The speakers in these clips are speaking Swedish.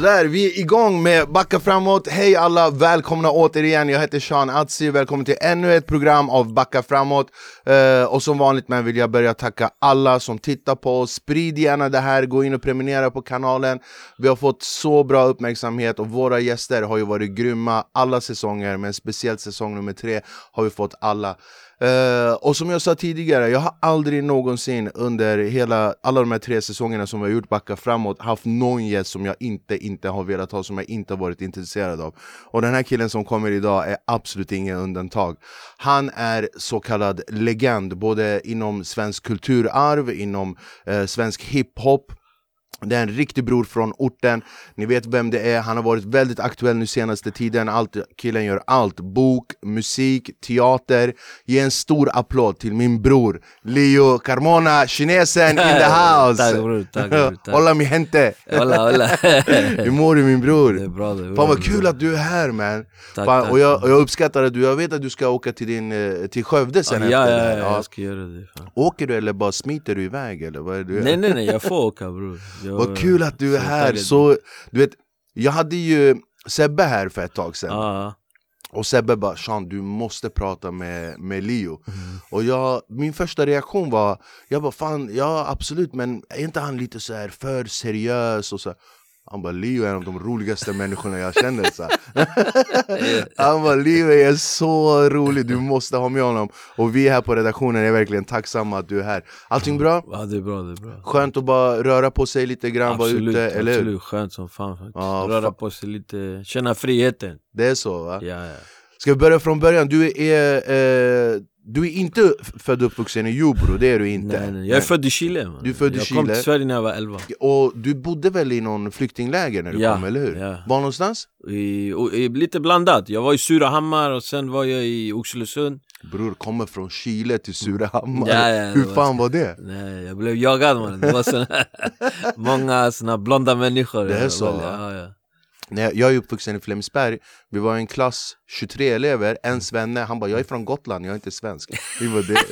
Sådär, vi är igång med Backa framåt. Hej alla, välkomna återigen. Jag heter Sean Atzi, välkommen till ännu ett program av Backa framåt. Uh, och som vanligt men vill jag börja tacka alla som tittar på oss. Sprid gärna det här, gå in och prenumerera på kanalen. Vi har fått så bra uppmärksamhet och våra gäster har ju varit grymma alla säsonger, men speciellt säsong nummer tre har vi fått alla. Uh, och som jag sa tidigare, jag har aldrig någonsin under hela, alla de här tre säsongerna som vi har gjort Backa framåt haft någon gäst som jag inte, inte har velat ha, som jag inte har varit intresserad av. Och den här killen som kommer idag är absolut ingen undantag. Han är så kallad legend, både inom svensk kulturarv, inom uh, svensk hiphop, det är en riktig bror från orten, ni vet vem det är, han har varit väldigt aktuell nu senaste tiden allt, Killen gör allt, bok, musik, teater Ge en stor applåd till min bror Leo Carmona, kinesen in the house! tack bror, tack tack. Hola mi gente! Hola, hola. Hur mår du min bror? Det är bra, det är bra Fan vad kul att du är här man! Tack, Fan, tack. och, jag, och jag uppskattar att du, jag vet att du ska åka till, din, eh, till Skövde sen ja, efter ja, här. ja, jag ska göra det fan. Åker du eller bara smiter du iväg eller vad är det? Nej nej nej, jag får åka bror Vad kul att du är här! Så, du vet, jag hade ju Sebbe här för ett tag sedan. Ja, Och Sebbe bara 'Sean du måste prata med, med Leo' Och jag, min första reaktion var Jag bara 'Fan, ja absolut men är inte han lite så här för seriös?' och så han bara 'Leo är en av de roligaste människorna jag känner' så. Han bara 'Leo är så rolig, du måste ha med honom' Och vi här på redaktionen är verkligen tacksamma att du är här Allting bra? ja det är bra, det är bra Skönt att bara röra på sig lite grann, vara Absolut, ute, eller hur? absolut, skönt som fan faktiskt Ja, Röra fan. på sig lite, känna friheten Det är så va? Ja ja Ska vi börja från början? Du är, eh, du är inte född och uppvuxen i Jordbro, det är du inte nej, nej. Jag är född i Chile man. Du är född i Jag kom Chile. till Sverige när jag var 11 Och du bodde väl i någon flyktingläger när du Ja, kom, eller hur? ja. Var någonstans? I, och, i, Lite blandat, jag var i Surahammar och sen var jag i Oxelösund Bror, kommer från Chile till Surahammar Ja, ja, Hur var- fan var det? Nej, jag blev jagad man. Det var såna, många såna blonda människor Det är så, ja, ja. Nej, jag är uppvuxen i Flemingsberg, vi var en klass 23 elever, en svenne, han bara 'Jag är från Gotland, jag är inte svensk' Vi var det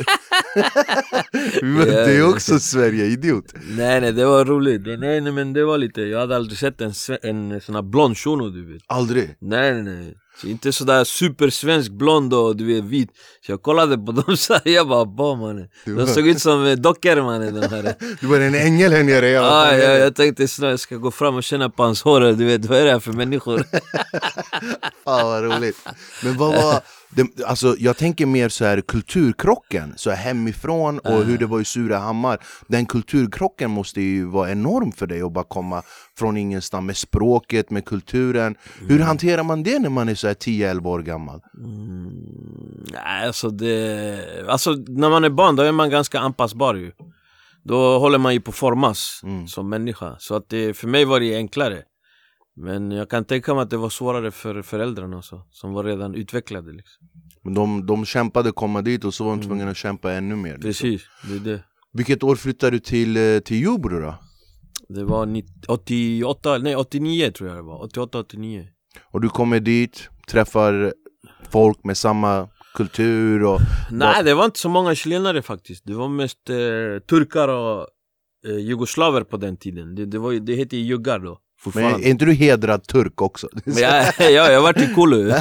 Vi var det är också Sverige, idiot! Nej nej det var roligt, nej nej men det var lite, jag hade aldrig sett en, en sån här blond shuno du vet. Aldrig! Nej nej, så inte sådär supersvensk blond och du vet vit. Så jag kollade på dem så här, jag bara bo mannen? De såg ut som eh, dockor mannen de här. Du var en ängel här nere, jag ah, jag, jag tänkte snart jag ska gå fram och känna på hans hår, du vet vad är det här för människor? Fan vad roligt. Men vad var, det, alltså, jag tänker mer så här kulturkrocken, så här hemifrån och hur det var i Surahammar. Den kulturkrocken måste ju vara enorm för dig att bara komma från ingenstans med språket, med kulturen. Hur hanterar man det när man är så här 10-11 år gammal? Mm, alltså det... Alltså när man är barn då är man ganska anpassbar ju. Då håller man ju på att formas Mm. som människa. Så att det, för mig var det enklare. Men jag kan tänka mig att det var svårare för föräldrarna också, som var redan utvecklade liksom. Men de, de kämpade komma dit och så var de tvungna att kämpa ännu mer. Liksom. Precis, det är det. Vilket år flyttade du till, eh, till Jordbro då? Det var 90, 88, nej 89 tror jag det var, 88, 89 Och du kommer dit, träffar folk med samma kultur och... Nej det var inte så många chilenare faktiskt, det var mest eh, turkar och eh, jugoslaver på den tiden Det, det, var, det hette ju juggar då, Men är inte du hedrad turk också? Men jag, ja, jag har varit i Kulu,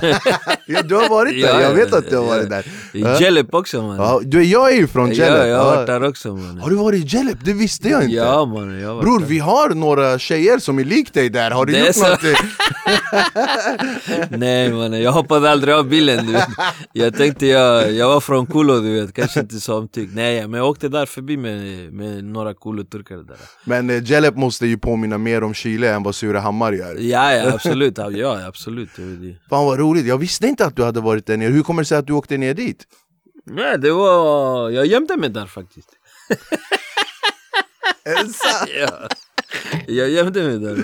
Ja, du har varit där, Ja, jag vet ja, att du har ja. varit där i Ja. Jelep också man ja, du, Jag är ju från Jelep Ja, jag har Ja. varit där också man Har du varit i Jelep? Det visste jag inte Ja man, jag Bror där. vi har några tjejer som är lik dig där, har du Det är gjort så. något? Nej mannen, jag hoppade aldrig av bilen du vet Jag tänkte jag, jag var från Kulo du vet, kanske inte så omtyckt Nej men jag åkte där förbi med, med några Kulo-turkar där Men eh, Jelep måste ju påminna mer om Chile än vad Surahammar gör Ja, ja absolut, ja, absolut. Fan vad roligt, jag visste inte att du hade varit där nere, hur kommer det sig att du åkte ner dit? Nej det var, jag gömde mig där faktiskt ja. Jag gömde mig där.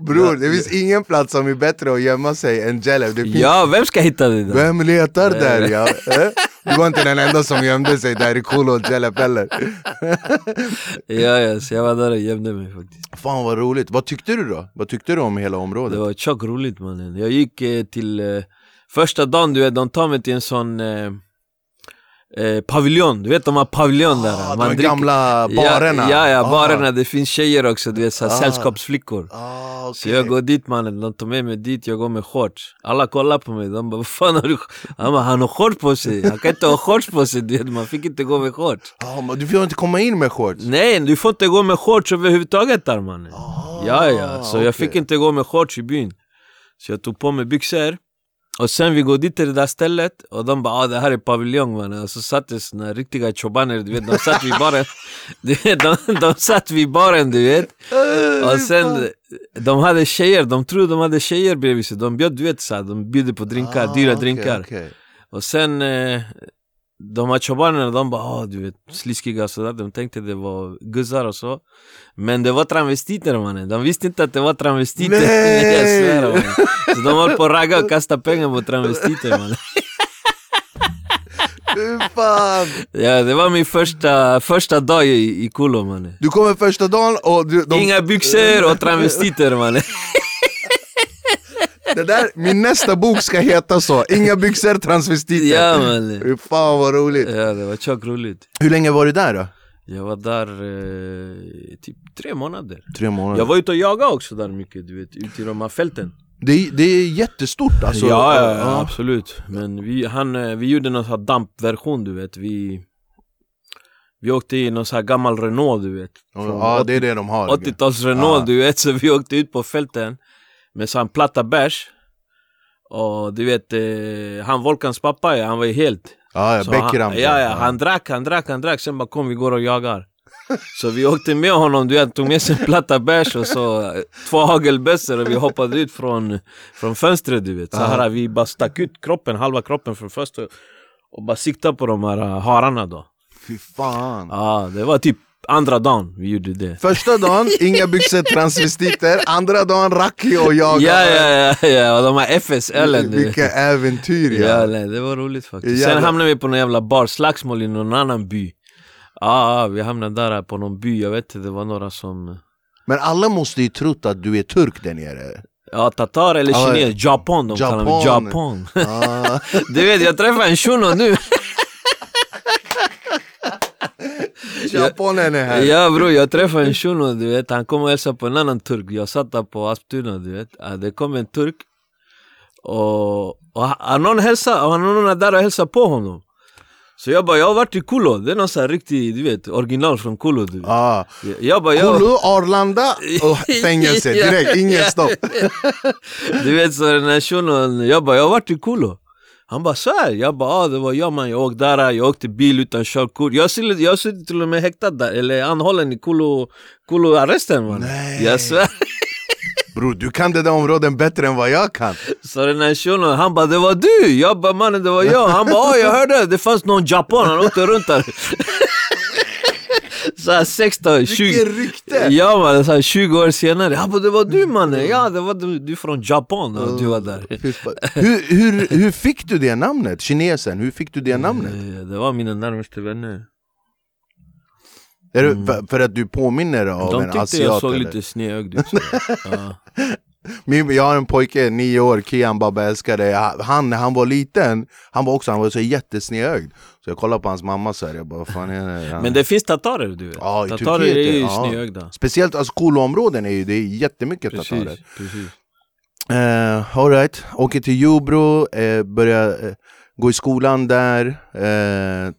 Bror, det finns ingen plats som är bättre att gömma sig än finns... Ja, vem ska hitta dig där? Vem letar där ja? Du var inte den enda som gömde sig där i Jelep heller Ja, ja, så jag var där och gömde mig faktiskt Fan vad roligt, vad tyckte du då? Vad tyckte du om hela Det området? var tjockt roligt mannen Jag gick eh, till, eh, första dagen du vet, de tar mig till en sån eh, eh, paviljon, du vet de har paviljon där Ah, man de dricker- gamla barerna. Ja, ja, ja Ah. barerna, det finns tjejer också, du vet såhär Ah. sällskapsflickor Ah, Så jag går dit mannen, de tar med mig dit, jag går med shorts Alla kollar på mig, de bara vad fan har du Han bara, han har shorts på sig, han kan inte ha shorts på sig du vet, man fick inte gå med shorts Ah, men du får inte komma in med shorts. Nej, du får inte gå med shorts överhuvudtaget där mannen Ah, Ja ja, så jag okej. fick inte gå med shorts i byn Så jag tog på mig byxor Och sen vi går dit till det där stället och de bara ah, det här är paviljong mannen. Och så satt det såna riktiga chobaner du vet, de satt vid baren. Du vet, de, de satt vid baren du vet. Eh, Och sen, de hade tjejer, de trodde de hade tjejer bredvid sig. De bjöd, du vet såhär, de bjuder på drinkar, Ah, dyra okej, drinkar. okej. Och sen eh, de här chobanerna, de bara ah, du vet, sliskiga och sådär. De tänkte det var guzzar och så. Men det var travestiter mannen, de visste inte att det var travestiter. Nej! Jag svär mannen. Så de höll på att ragga och kasta pengar på travestiter mannen. Fan! Ja det var min första, första dag i, i Kulo mannen. Du kommer första dagen och du, de, Inga byxor och travestiter mannen det där, min nästa bok ska heta så, Inga byxor, transvestiter. Ja fan vad roligt! Ja det var tjockt roligt. Hur länge var du där då? Jag var där eh, typ tre månader. Tre månader. Jag var ute och jagade också där mycket, du vet, ute i de här fälten. Det, det är jättestort alltså. Ja, ja, ja, absolut. Men vi, han, eh, vi gjorde någon sån här dampversion du vet. Vi, vi åkte i någon sån här gammal Renault du vet. Från Ja det är det de har 80-tals Renault Ja. du vet, så vi åkte ut på fälten Med sån platta bärs. Och du vet, eh, han Volkans pappa, ja, han var ju helt Ja, ja så Beckram han, ja, ja, han drack, han drack, han drack, sen bara kom vi går och jagar. Så vi åkte med honom, du vet, tog med sig en platta bärs och så eh, två hagelbössor och vi hoppade ut från, från fönstret du vet. Så här, vi bara stack ut kroppen, halva kroppen från fönstret Och bara siktade på de här eh, hararna då. Fy fan. Ja, det var typ andra dagen vi gjorde det Första dagen, inga byxor, transvestiter Andra dagen, Raki och jag Ja, ja, ja, ja, de här vet Vilka äventyr ja, Ja, nej, det var roligt faktiskt. Sen hamnade vi på någon jävla bar, slagsmål i någon annan by. Ja, ah, vi hamnade där på någon by, jag vet inte, det var några som... Men alla måste ju trott att du är turk där nere Ja, tatar eller kines, Japan de kallar mig, Japan. Japan. ah. Du vet, jag träffade en shuno nu. Japanen är här Ja bror, jag träffade en shuno, du vet, han kom och hälsade på en annan turk. Jag satt där på Asptuna, du vet. Det kom en turk och, och han- någon hälsade, och någon är där och hälsade på honom. Så jag bara, jag har varit i Kulo, det är någon sån här riktig, du vet, original från Kulo du vet. ah. Jag- bara, jag, Kolo, Arlanda och fängelse direkt, ingen stopp Du vet så den här shunon, jag bara jag har varit i Kulo Han bara så här. jag bara ah, det var jag man, jag åkte där, jag åkte bil utan körkort. Jag suttit- jag till och med häktad där, eller anhållen i Kulo, Kulo arresten man Nej. Jag svär. Bror du kan det där områden bättre än vad jag kan. Så den här shunon, han bara det var du! Jag bara mannen det var jag, han bara jag hörde. Det fanns någon japan, han åkte runt där Såhär 16, 20 Vilket rykte! Ja mannen, så här 20 år senare, han bara det var du mannen, ja det var du, du från Japan och du var där hur, hur, hur fick du det namnet? Kinesen, hur fick du det namnet? Eh, Det var mina närmaste vänner Är det för, för att du påminner av De en tyckte asiat jag såg eller? lite snedögd ut så. ja. Min, jag har en pojke, nio år, Kian Baba älskar det Han när han var liten, han var också han var så jättesnedögd Så jag kollade på hans mamma så här, jag bara fan är det? Men det finns tatarer du vet. Ja, i Tatarer Turkiet, är ju ja. snedögda Speciellt alltså Kolo-områden är ju, det är jättemycket Precis, tatarer. precis. Uh, Alright, åker till Jobro, eh, börjar eh, gå i skolan där eh,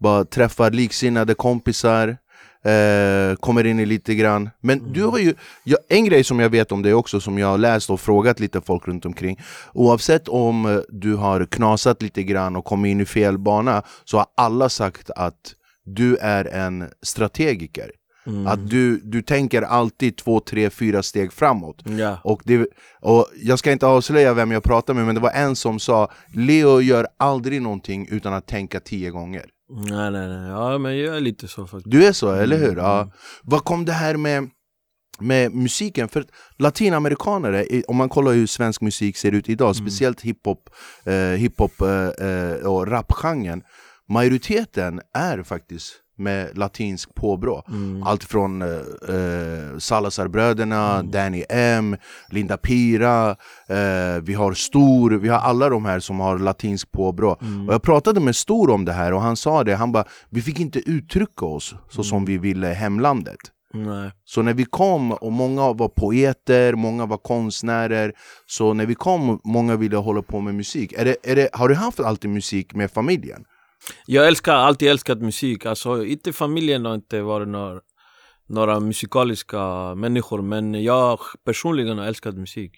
Bara träffar liksinnade kompisar eh, Kommer in i lite grann. Men du har ju, ja, en grej som jag vet om dig också som jag har läst och frågat lite folk runt omkring. Oavsett om eh, du har knasat lite grann och kommit in i fel bana Så har alla sagt att du är en strategiker. Mm. Att du, du tänker alltid två, tre, fyra steg framåt. Ja, och, det, och jag ska inte avslöja vem jag pratar med, men det var en som sa Leo gör aldrig någonting utan att tänka tio gånger nej nej nej, ja men jag är lite så faktiskt Du är så, eller hur? Mm. Ja. Vad kom det här med, med musiken? För latinamerikanare, i- om man kollar hur svensk musik ser ut idag, Mm. speciellt hiphop, eh, hiphop eh, eh, och rapgenren Majoriteten är faktiskt med latinsk påbrå. Mm. Allt från eh, eh, Salazarbröderna, Danny M, Linda Pira, eh, vi har Stor, vi har alla de här som har latinsk påbrå. Och jag pratade med Stor om det här och han sa det, han bara vi fick inte uttrycka oss så som vi ville hemlandet. Nej. Så när vi kom, och många var poeter, många var konstnärer Så när vi kom, många ville hålla på med musik är det, är det, Har du haft alltid musik med familjen? Jag älskar, alltid älskat musik, alltså inte familjen har inte varit några, några musikaliska människor men jag personligen har älskat musik.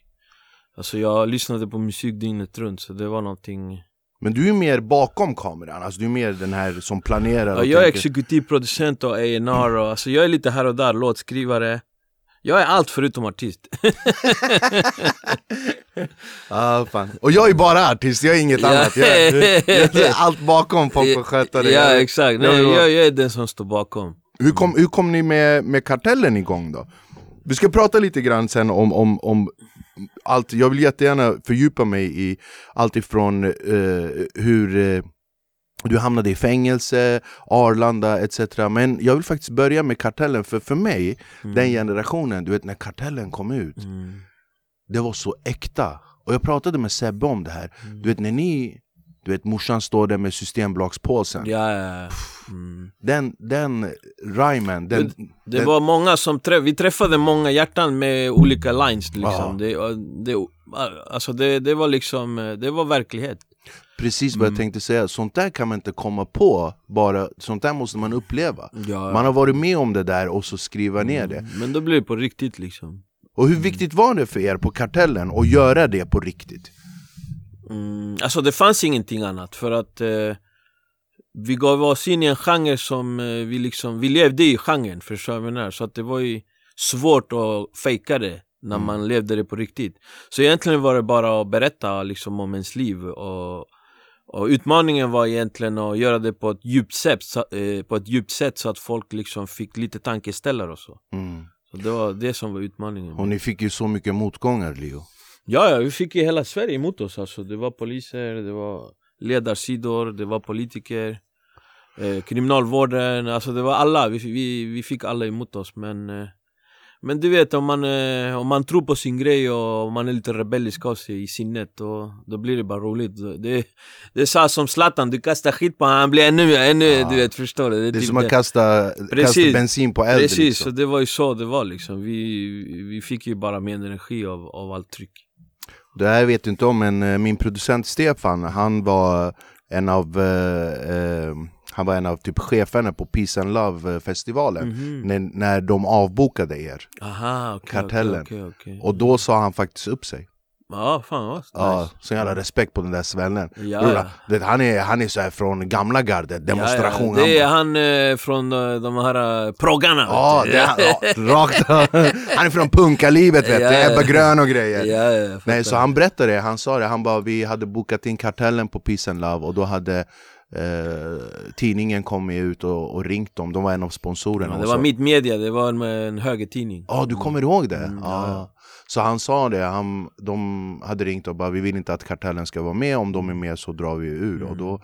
Alltså jag lyssnade på musik dygnet runt så det var någonting Men du är mer bakom kameran, alltså du är mer den här som planerar och Jag är tänker- exekutiv producent och och alltså jag är lite här och där, låtskrivare Jag är allt förutom artist. Ah, fan. Och jag är bara artist, jag är inget annat. Jag, jag, jag är allt bakom folk får sköta det Ja exakt, Nej, jag, jag är den som står bakom. Hur kom, hur kom ni med, med kartellen igång då? Vi ska prata lite grann sen om, om, om allt, jag vill jättegärna fördjupa mig i allt ifrån eh, hur eh, du hamnade i fängelse, Arlanda etc. Men jag vill faktiskt börja med kartellen, för för mig, den generationen, du vet när kartellen kom ut mm. det var så äkta. Och jag pratade med Sebbe om det här. Mm. Du vet när ni, du vet morsan står där med systembolagspåsen. Ja, ja, ja. Mm. Den, den rhymen, den, Det den, var många som träff, vi träffade många hjärtan med olika lines liksom. Det, det, alltså det, det var liksom, det var verklighet. Precis vad jag tänkte säga. Sånt där kan man inte komma på bara, sånt där måste man uppleva. Ja. Man har varit med om det där och så skriva ner det. Men då blev det på riktigt liksom. Och hur viktigt var det för er på kartellen att göra det på riktigt? Mm, alltså det fanns ingenting annat för att eh, vi gav oss in i en genre som eh, vi liksom, vi levde i genren förstår du vad jag menar? Så att det var ju svårt att fejka det när man levde det på riktigt. Så egentligen var det bara att berätta liksom om ens liv och, och utmaningen var egentligen att göra det på ett djupt sätt, så, eh, på ett djupt sätt så att folk liksom fick lite tankeställare och så. Mm. Så det var det som var utmaningen. Och ni fick ju så mycket motgångar Leo. Ja, ja, vi fick ju hela Sverige emot oss alltså. Det var poliser, det var ledarsidor, det var politiker eh, Kriminalvården, alltså det var alla, vi, vi, vi fick alla emot oss men eh, Men du vet om man, eh, om man tror på sin grej och man är lite rebellisk av sig i sinnet då, då blir det bara roligt Det, det är så som Zlatan, du kastar skit på honom, han blir ännu, ännu Ja. du vet förstår du? Det är typ som att kasta, kasta bensin på eld Precis, liksom. så det var ju så det var liksom vi, vi fick ju bara mer energi av, av allt tryck Det här vet du inte om, men eh, min producent Stefan, han var en av eh, eh, han var en av typ cheferna på Peace and Love-festivalen Mhm. när, när de avbokade er. Aha, okej, Kartellen. okej, okej. Och då sa han faktiskt upp sig. Ja, fan vad nice. Ja, så jävla respekt på den där svällen. Ja, vet, han, är, han är så här från gamla gardet, demonstration. Ja, ja. Det är han, eh, från eh, de här eh, proggarna ja, det är, ja, rakt Han är från punkalivet vet du. Ebba Grön och grejer. Nej, så han berättade det, han sa det, han bara vi hade bokat in kartellen på Peace and Love och då hade eh, tidningen kommit ut och, och ringt dem, de var en av sponsorerna. ja, Det var mitt media, det var en, en högertidning Ja, du kommer ihåg det? Mm, ja. ja. Så han sa det, han, de hade ringt och bara vi vill inte att kartellen ska vara med, om de är med så drar vi ur. Mm. Och då,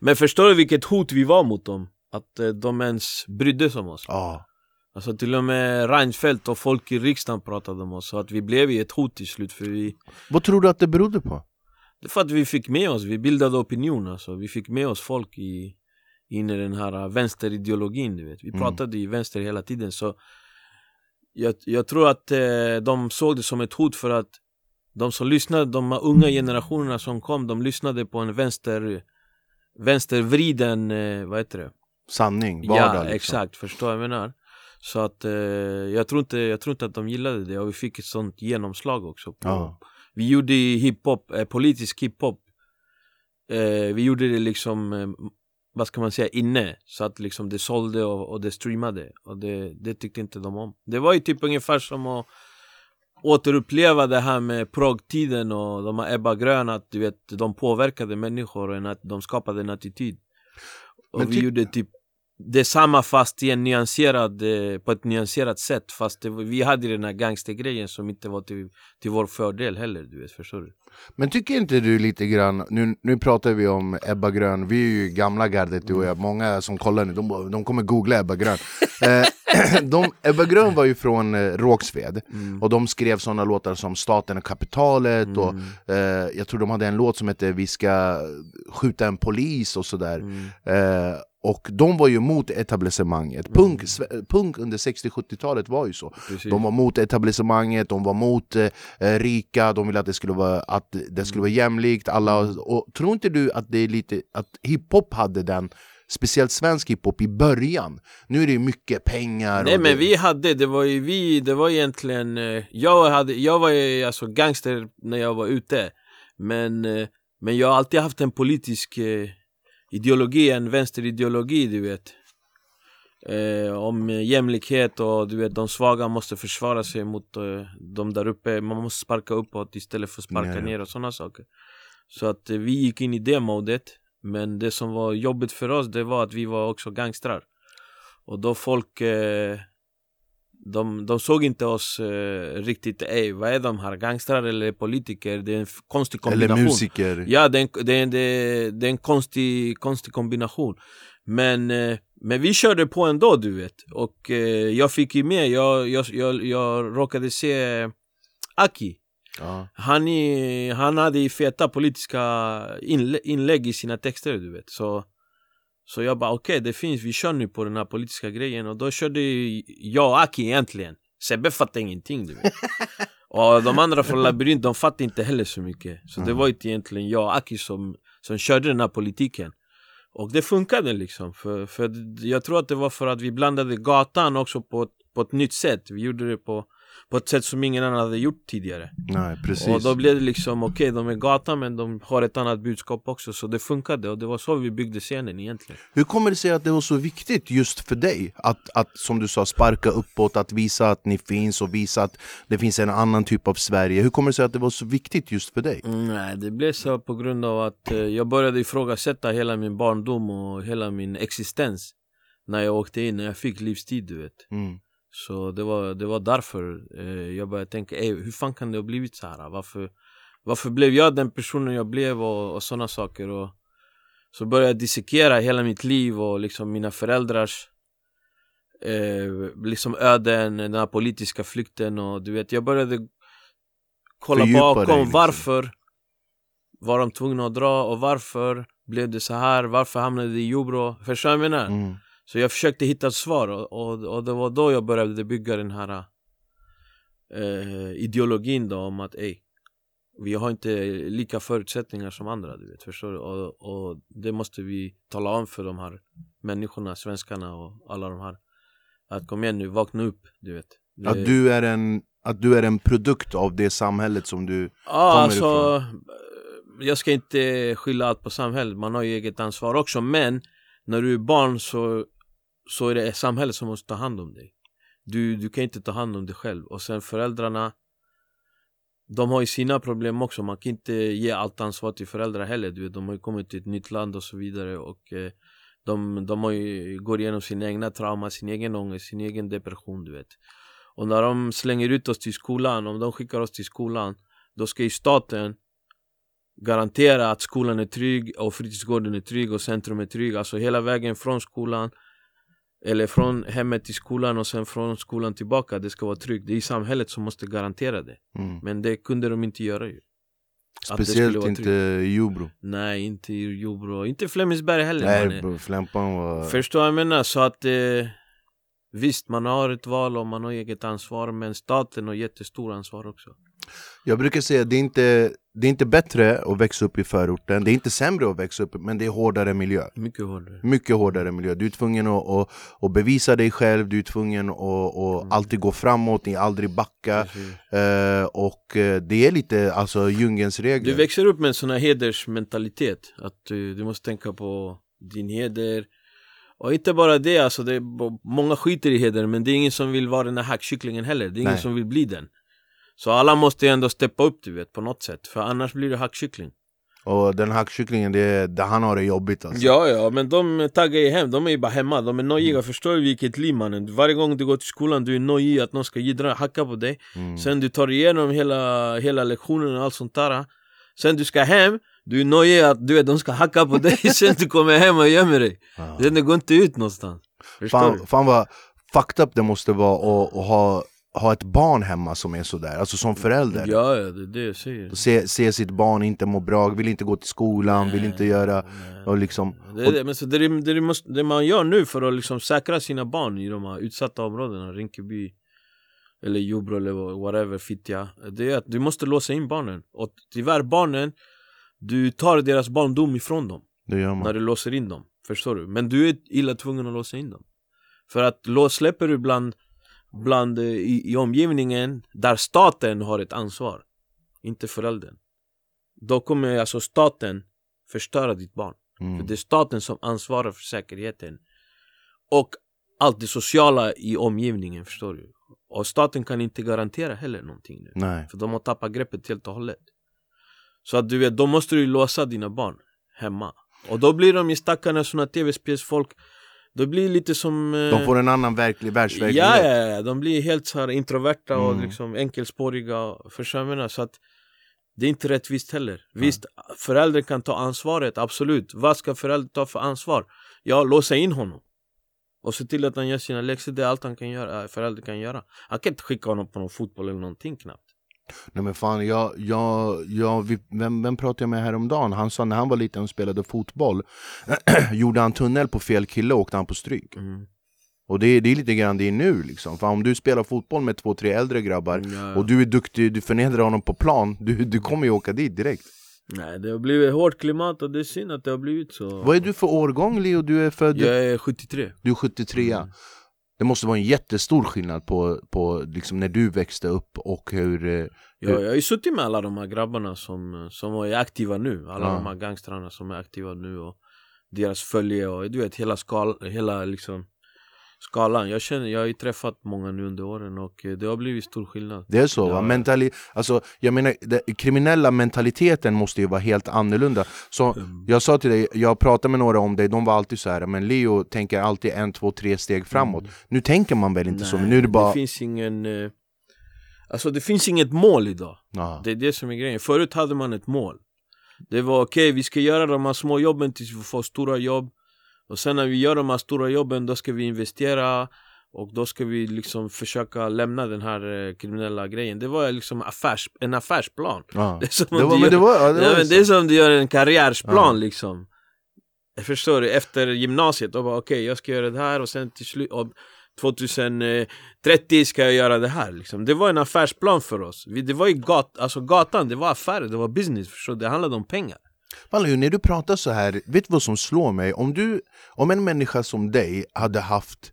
Men förstår du vilket hot vi var mot dem? Att eh, de ens brydde sig om oss ja. Alltså till och med Reinfeldt och folk i riksdagen pratade om oss Så att vi blev ju ett hot till slut för vi Vad tror du att det berodde på? Det är för att vi fick med oss, vi bildade opinion alltså Vi fick med oss folk i in i den här äh, vänsterideologin du vet Vi Mm. pratade i vänster hela tiden så Jag, jag tror att eh, de såg det som ett hot för att De som lyssnade, de unga generationerna som kom De lyssnade på en vänster Vänstervriden, eh, vad heter det? Sanning, vardag ja, liksom. exakt, förstår jag menar Så att eh, jag, tror inte, jag tror inte att de gillade det och vi fick ett sånt genomslag också på, Ja. Vi gjorde hiphop, eh, politisk hiphop. Eh, Vi gjorde det liksom, eh, vad ska man säga, inne. Så att liksom det sålde och, och det streamade. Och det, det tyckte inte de om. Det var ju typ ungefär som att återuppleva det här med progtiden och de här Ebba Grön att du vet, de påverkade människor och en, att de skapade en attityd. Och Men vi gjorde typ det är samma fast i en nyanserad, eh, på ett nyanserat sätt Fast det, vi hade den här gangstergrejen som inte var till, till vår fördel heller du vet, förstår du? Men tycker inte du lite grann, nu, nu pratar vi om Ebba Grön, vi är ju gamla gardet du och jag, många som kollar nu, de, de kommer googla Ebba Grön eh, de, Ebba Grön var ju från eh, Rågsved, mm. och de skrev sådana låtar som Staten och kapitalet mm. och eh, jag tror de hade en låt som hette Vi ska skjuta en polis och sådär mm. eh, och de var ju mot etablissemanget. Mm. Punk, punk under 60-70-talet var ju så. Precis. De var mot etablissemanget, de var mot eh, eh, rika, de ville att det skulle vara, att det skulle vara jämlikt. Alla, mm. och, tror inte du att det är lite att hiphop hade den Speciellt svensk hiphop i början Nu är det mycket pengar Nej men det... vi hade, det var ju vi, det var egentligen eh, Jag, hade, jag var ju alltså gangster när jag var ute Men, eh, men jag har alltid haft en politisk ideologi, en vänsterideologi du vet. Eh, Om jämlikhet och du vet de svaga måste försvara sig mot eh, de där uppe. Man måste sparka uppåt istället för att sparka Nej. ner och sådana saker. Så att eh, vi gick in i det modet Men det som var jobbigt för oss det var att vi var också gangstrar. Och då folk eh, de, de såg inte oss eh, riktigt, ey vad är de här, gangstrar eller politiker? Det är en konstig kombination. Eller musiker. Ja, det är en, det är, det är, det är en konstig, konstig kombination. Men, eh, men vi körde på ändå du vet. Och eh, jag fick ju med, jag, jag, jag, jag råkade se Aki. Ja. han, han hade feta politiska inlägg i sina texter du vet. Så så jag bara okej, okay, det finns, vi kör nu på den här politiska grejen. Och då körde jag och Aki egentligen. Sebbe fattade ingenting du vet. Och de andra från Labyrint, de fattade inte heller så mycket. Så det var inte egentligen jag och Aki som, som körde den här politiken. Och det funkade liksom, för, för jag tror att det var för att vi blandade gatan också på, på ett nytt sätt. Vi gjorde det på på ett sätt som ingen annan hade gjort tidigare Nej, precis. Och då blev det liksom, okej okay, de är gatan men de har ett annat budskap också Så det funkade och det var så vi byggde scenen egentligen Hur kommer det sig att det var så viktigt just för dig? Att, att som du sa, sparka uppåt, att visa att ni finns och visa att det finns en annan typ av Sverige Hur kommer det sig att det var så viktigt just för dig? Mm, nej, det blev så på grund av att eh, jag började ifrågasätta hela min barndom och hela min existens När jag åkte in, när jag fick livstid du vet mm. Så det var, det var därför eh, jag började tänka, hur fan kan det ha blivit så här? Varför, varför blev jag den personen jag blev och, och sådana saker? Och, så började jag dissekera hela mitt liv och liksom mina föräldrars eh, liksom öden, den här politiska flykten och du vet, jag började kolla Fördjupa bakom dig, liksom. varför var de tvungna att dra och varför blev det så här? Varför hamnade det i Jobro? Förstår du vad jag menar? Mm. Så jag försökte hitta ett svar och, och, och det var då jag började bygga den här eh, ideologin då om att ey, vi har inte lika förutsättningar som andra, du vet, förstår du? Och, och det måste vi tala om för de här människorna, svenskarna och alla de här Att kom igen nu, vakna upp, du vet det... Att du är en att du är en produkt av det samhället som du ja, kommer alltså, ifrån? Jag ska inte skylla allt på samhället, man har ju eget ansvar också Men när du är barn så så är det samhället som måste ta hand om dig. Du, du kan inte ta hand om dig själv. Och sen föräldrarna De har ju sina problem också, man kan inte ge allt ansvar till föräldrar heller. Du vet, De har ju kommit till ett nytt land och så vidare. Och eh, de, de har ju, går igenom sina egna trauma, sin egen ångest, sin egen depression du vet. Och när de slänger ut oss till skolan, om de skickar oss till skolan Då ska ju staten garantera att skolan är trygg och fritidsgården är trygg och centrum är trygg. Alltså hela vägen från skolan eller från hemmet till skolan och sen från skolan tillbaka, det ska vara tryggt. Det är samhället som måste garantera det. Mm. Men det kunde de inte göra ju. Speciellt inte i Jobro. Nej, inte i Jobro. Inte Flemingsberg heller. Nej bro, Flämpan var... Förstår vad jag menar? Så att eh, visst, man har ett val och man har eget ansvar. Men staten har jättestor ansvar också. Jag brukar säga det är inte det är inte bättre att växa upp i förorten, det är inte sämre att växa upp men det är hårdare miljö. Mycket hårdare. Mycket hårdare miljö, du är tvungen att, att, att bevisa dig själv, du är tvungen att, att mm. alltid gå framåt, ni aldrig backa. Uh, Och eh, det är lite alltså djungelns regler. Du växer upp med en sån här hedersmentalitet Att du, du måste tänka på din heder. Och inte bara det, alltså det många skiter i heder men det är ingen som vill vara den här hackkycklingen heller. Det är ingen Nej. som vill bli den så alla måste ju ändå steppa upp du vet på något sätt För annars blir det hackkyckling Och den hackkycklingen, det, det, han har det jobbigt alltså. Ja ja, men de taggar ju hem, de är ju bara hemma, de är nojiga, mm. förstår du vilket liv mannen? Varje gång du går till skolan, du är nojig att någon ska jiddra, hacka på dig mm. Sen du tar igenom hela, hela lektionen och allt sånt där Sen du ska hem, du är nojig att du vet, de ska hacka på dig sen du kommer hem och gömmer dig ja. Sen du går inte ut någonstans fan, fan vad fucked up det måste vara att ha ha ett barn hemma som är sådär, alltså som förälder. Ja, det det jag. Säger Se, se sitt barn inte må bra, vill inte gå till skolan, nej, vill inte göra och liksom Det, det, men så det, det, måste, det man gör nu för att liksom säkra sina barn i de här utsatta områdena, Rinkeby eller Jordbro eller whatever, Fittja Det är att du måste låsa in barnen. Och tyvärr barnen, du tar deras barndom ifrån dem Det gör man. När du låser in dem, förstår du? Men du är illa tvungen att låsa in dem. För att lås, släpper du bland bland, i, i omgivningen där staten har ett ansvar Inte föräldern. Då kommer alltså staten förstöra ditt barn. Mm. För det är staten som ansvarar för säkerheten Och allt det sociala i omgivningen förstår du? Och staten kan inte garantera heller någonting nu. Nej. För de har tappat greppet helt och hållet. Så att du vet, då måste du låsa dina barn hemma. Och då blir de ju stackarna såna tv-spelsfolk det blir lite som... Eh... De får en annan verklig världsverklighet. Ja, ja, ja, de blir helt så här introverta mm. och liksom enkelspåriga Förstår Så att det är inte rättvist heller. Visst, föräldrar kan ta ansvaret, absolut. Vad ska föräldrar ta för ansvar? Ja, låsa in honom. Och se till att han gör sina läxor, det är allt han kan göra, föräldrar kan göra. Han kan inte skicka honom på någon fotboll eller någonting knappt Nej men fan, jag, jag, jag, vem, vem pratade jag med häromdagen? Han sa när han var liten och spelade fotboll Gjorde han tunnel på fel kille åkte han på stryk mm. Och det, det är lite grann det är nu liksom För om du spelar fotboll med två, tre äldre grabbar ja. Och du är duktig, du förnedrar honom på plan Du, du kommer ju åka dit direkt Nej det har blivit hårt klimat och det är synd att det har blivit så Vad är du för årgång Leo? Du är född... Jag är 73 Du är 73 mm. Det måste vara en jättestor skillnad på, på liksom när du växte upp och hur... hur... Eh, ja, jag har ju suttit med alla de här grabbarna som, som är aktiva nu Alla ja. de här gangstrarna som är aktiva nu och deras följe och du vet hela skal, hela liksom skalan. Jag, känner, jag har ju träffat många nu under åren och eh, det har blivit stor skillnad. Det är så? Ja. Mentali alltså, jag menar, den kriminella mentaliteten måste ju vara helt annorlunda. Så mm. Jag sa till dig, jag pratade med några om dig, de var alltid så här men Leo tänker alltid en, två, tre steg framåt. Mm. Nu tänker man väl inte Nej, så? Nu är det, bara... det finns ingen... Eh, alltså det finns inget mål idag. Aha. Det är det som är grejen. Förut hade man ett mål. Det var okej, okay, vi ska göra de här små jobben tills vi får stora jobb. Och sen när vi gör de här stora jobben, då ska vi investera och då ska vi liksom försöka lämna den här eh, kriminella grejen Det var liksom affärs, en affärsplan. Det är som det var, du gör, det var, det är som du gör en karriärsplan ja. liksom Jag förstår du, efter gymnasiet, då bara okej okay, jag ska göra det här och sen till slut 2030 ska jag göra det här liksom. Det var en affärsplan för oss Det var ju gat, alltså gatan, det var affärer, det var business förstår du? Det handlade om pengar Malou, när du pratar så här, vet du vad som slår mig? Om, du, om en människa som dig hade haft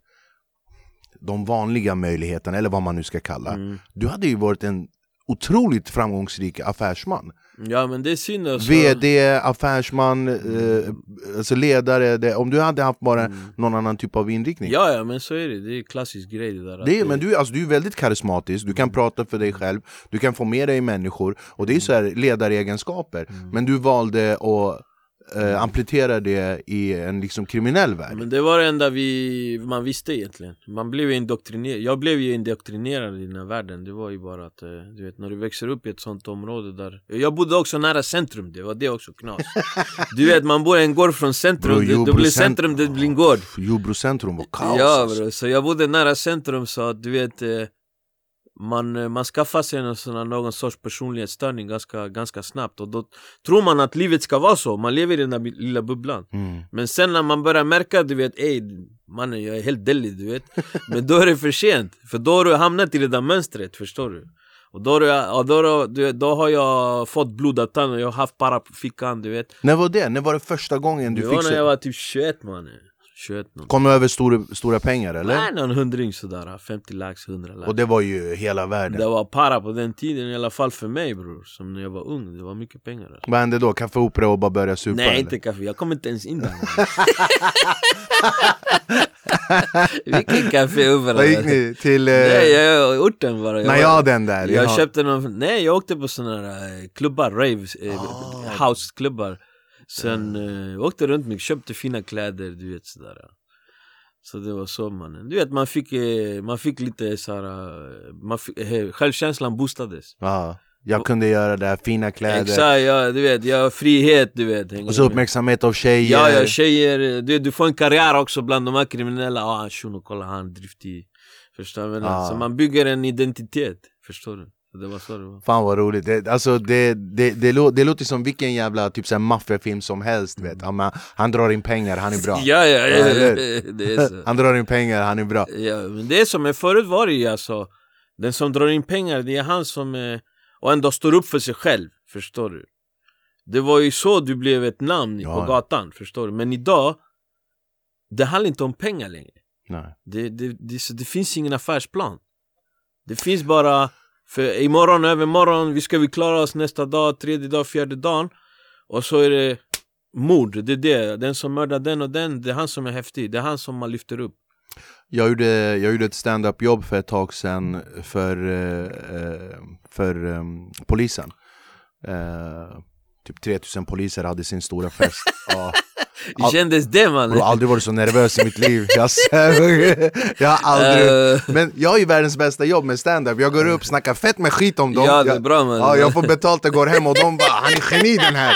de vanliga möjligheterna, eller vad man nu ska kalla mm. Du hade ju varit en otroligt framgångsrik affärsman Ja men det är synd alltså. VD, affärsman, eh, alltså ledare, det, om du hade haft bara mm. någon annan typ av inriktning Ja ja men så är det, det är klassisk grej det där det är, Men du, alltså, du är väldigt karismatisk, du kan mm. prata för dig själv, du kan få med dig människor Och det är så här ledaregenskaper, mm. men du valde att eh, amplifiera det i en liksom kriminell värld. Men det var det enda vi, man visste egentligen. Man blev ju indoktrinerad, jag blev ju indoktrinerad i den här världen. Det var ju bara att, eh, du vet när du växer upp i ett sånt område där Jag bodde också nära centrum, det var det också knas. Du vet man bor en gård från centrum, bro, då blir centrum, det blir en gård. Jordbro centrum var kaos Ja alltså. bro, så jag bodde nära centrum så att du vet eh, man, eh, man skaffar sig sån någon sorts personlighetsstörning ganska, ganska snabbt och då tror man att livet ska vara så, man lever i den där lilla bubblan. Mm. Men sen när man börjar märka, du vet, ey mannen jag är helt dellig du vet. Men då är det för sent, för då har du hamnat i det där mönstret, förstår du? Och då, då, då, då, har jag fått blodad tand och jag har haft para på fickan du vet. När var det? När var det första gången du fick Det var när jag var typ 21 mannen 21 Kom över stora, stora pengar eller? Nej någon hundring sådär, 50 lax, 100 lax Och det var ju hela världen Det var para på den tiden i alla fall för mig bror Som när jag var ung, det var mycket pengar alltså. Vad hände då? Kaffe Opera och bara börja supa? Nej eller? inte kaffe, jag kom inte ens in där Vilken café överallt. Vad gick ni? Till eh, Nej, jag, orten bara. Jag, Najaden där? jag Jaha. köpte någon, nej jag åkte på såna här eh, klubbar, rave, eh, Ah. houseklubbar. Sen eh, åkte runt mycket, köpte fina kläder, du vet sådär. Så det var så mannen. Du vet man fick, eh, man fick lite såhär, eh, man fick, eh, självkänslan boostades. Ja, jag kunde göra det, här, fina kläder Exakt, ja, du vet, jag har frihet du vet. Och så uppmärksamhet av tjejer Ja, ja, tjejer, du, du får en karriär också bland de här kriminella. Ja, ah, shuno, kolla han driftig. Förstår du? Ah. Så man bygger en identitet, förstår du? Så Det var så det var. Fan vad roligt, det, alltså det, det, det, lå, det låter som vilken jävla typ maffiafilm som helst vet han, man, han drar in pengar, han är bra Ja, ja, ja, eller det är så. Han drar in pengar, han är bra Ja, men det är som, men förut var det ju alltså Den som drar in pengar, det är han som eh, Och ändå står upp för sig själv, förstår du? Det var ju så du blev ett namn Ja, på ja. gatan, förstår du? Men idag Det handlar inte om pengar längre Nej. det, det, det, så det finns ingen affärsplan Det finns bara För imorgon, övermorgon, vi ska vi klara oss nästa dag, tredje dag, fjärde dagen. Och så är det mord, det är det. Den som mördar den och den, det är han som är häftig. Det är han som man lyfter upp. Jag gjorde, jag gjorde ett stand-up jobb för ett tag sedan för, eh, för eh, polisen. Eh, Typ 3000 poliser hade sin stora fest. Ja. Hur kändes det Jag mannen? har aldrig varit så nervös i mitt liv. Jag, jag har aldrig Eh, Men jag har ju världens bästa jobb med stand-up. Jag går upp, snackar fett med skit om dem. Ja det är jag, bra man. Ja, jag får betalt och går hem och de bara 'Han är geni den här'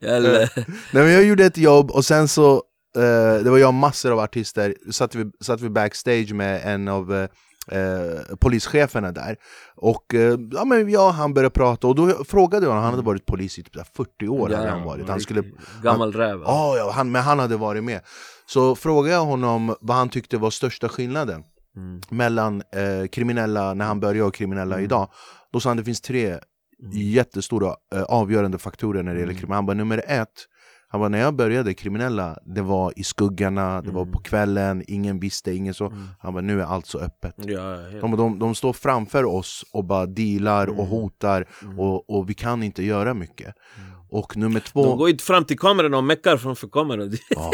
Eller, Nej men jag gjorde ett jobb och sen så eh, Det var jag och massor av artister. Satt vi, satt vi backstage med en av eh, polischeferna där Och eh, ja, men jag och han började prata och då frågade jag honom, han hade varit polis i typ så här 40 år hade han varit Han skulle Gammal räv? Ja, ja han, men han hade varit med. Så frågade jag honom vad han tyckte var största skillnaden Mm. mellan eh, kriminella när han började och kriminella idag. Då sa han det finns tre jättestora eh, avgörande faktorer när det gäller kriminella. Han bara nummer ett, han bara när jag började kriminella, det var i skuggorna, det var på kvällen, ingen visste, ingen så. Han bara nu är allt så öppet. Ja. De, de, de står framför oss och bara dealar och hotar och, och vi kan inte göra mycket. Och nummer två... De går inte fram till kameran och meckar framför kameran Ja.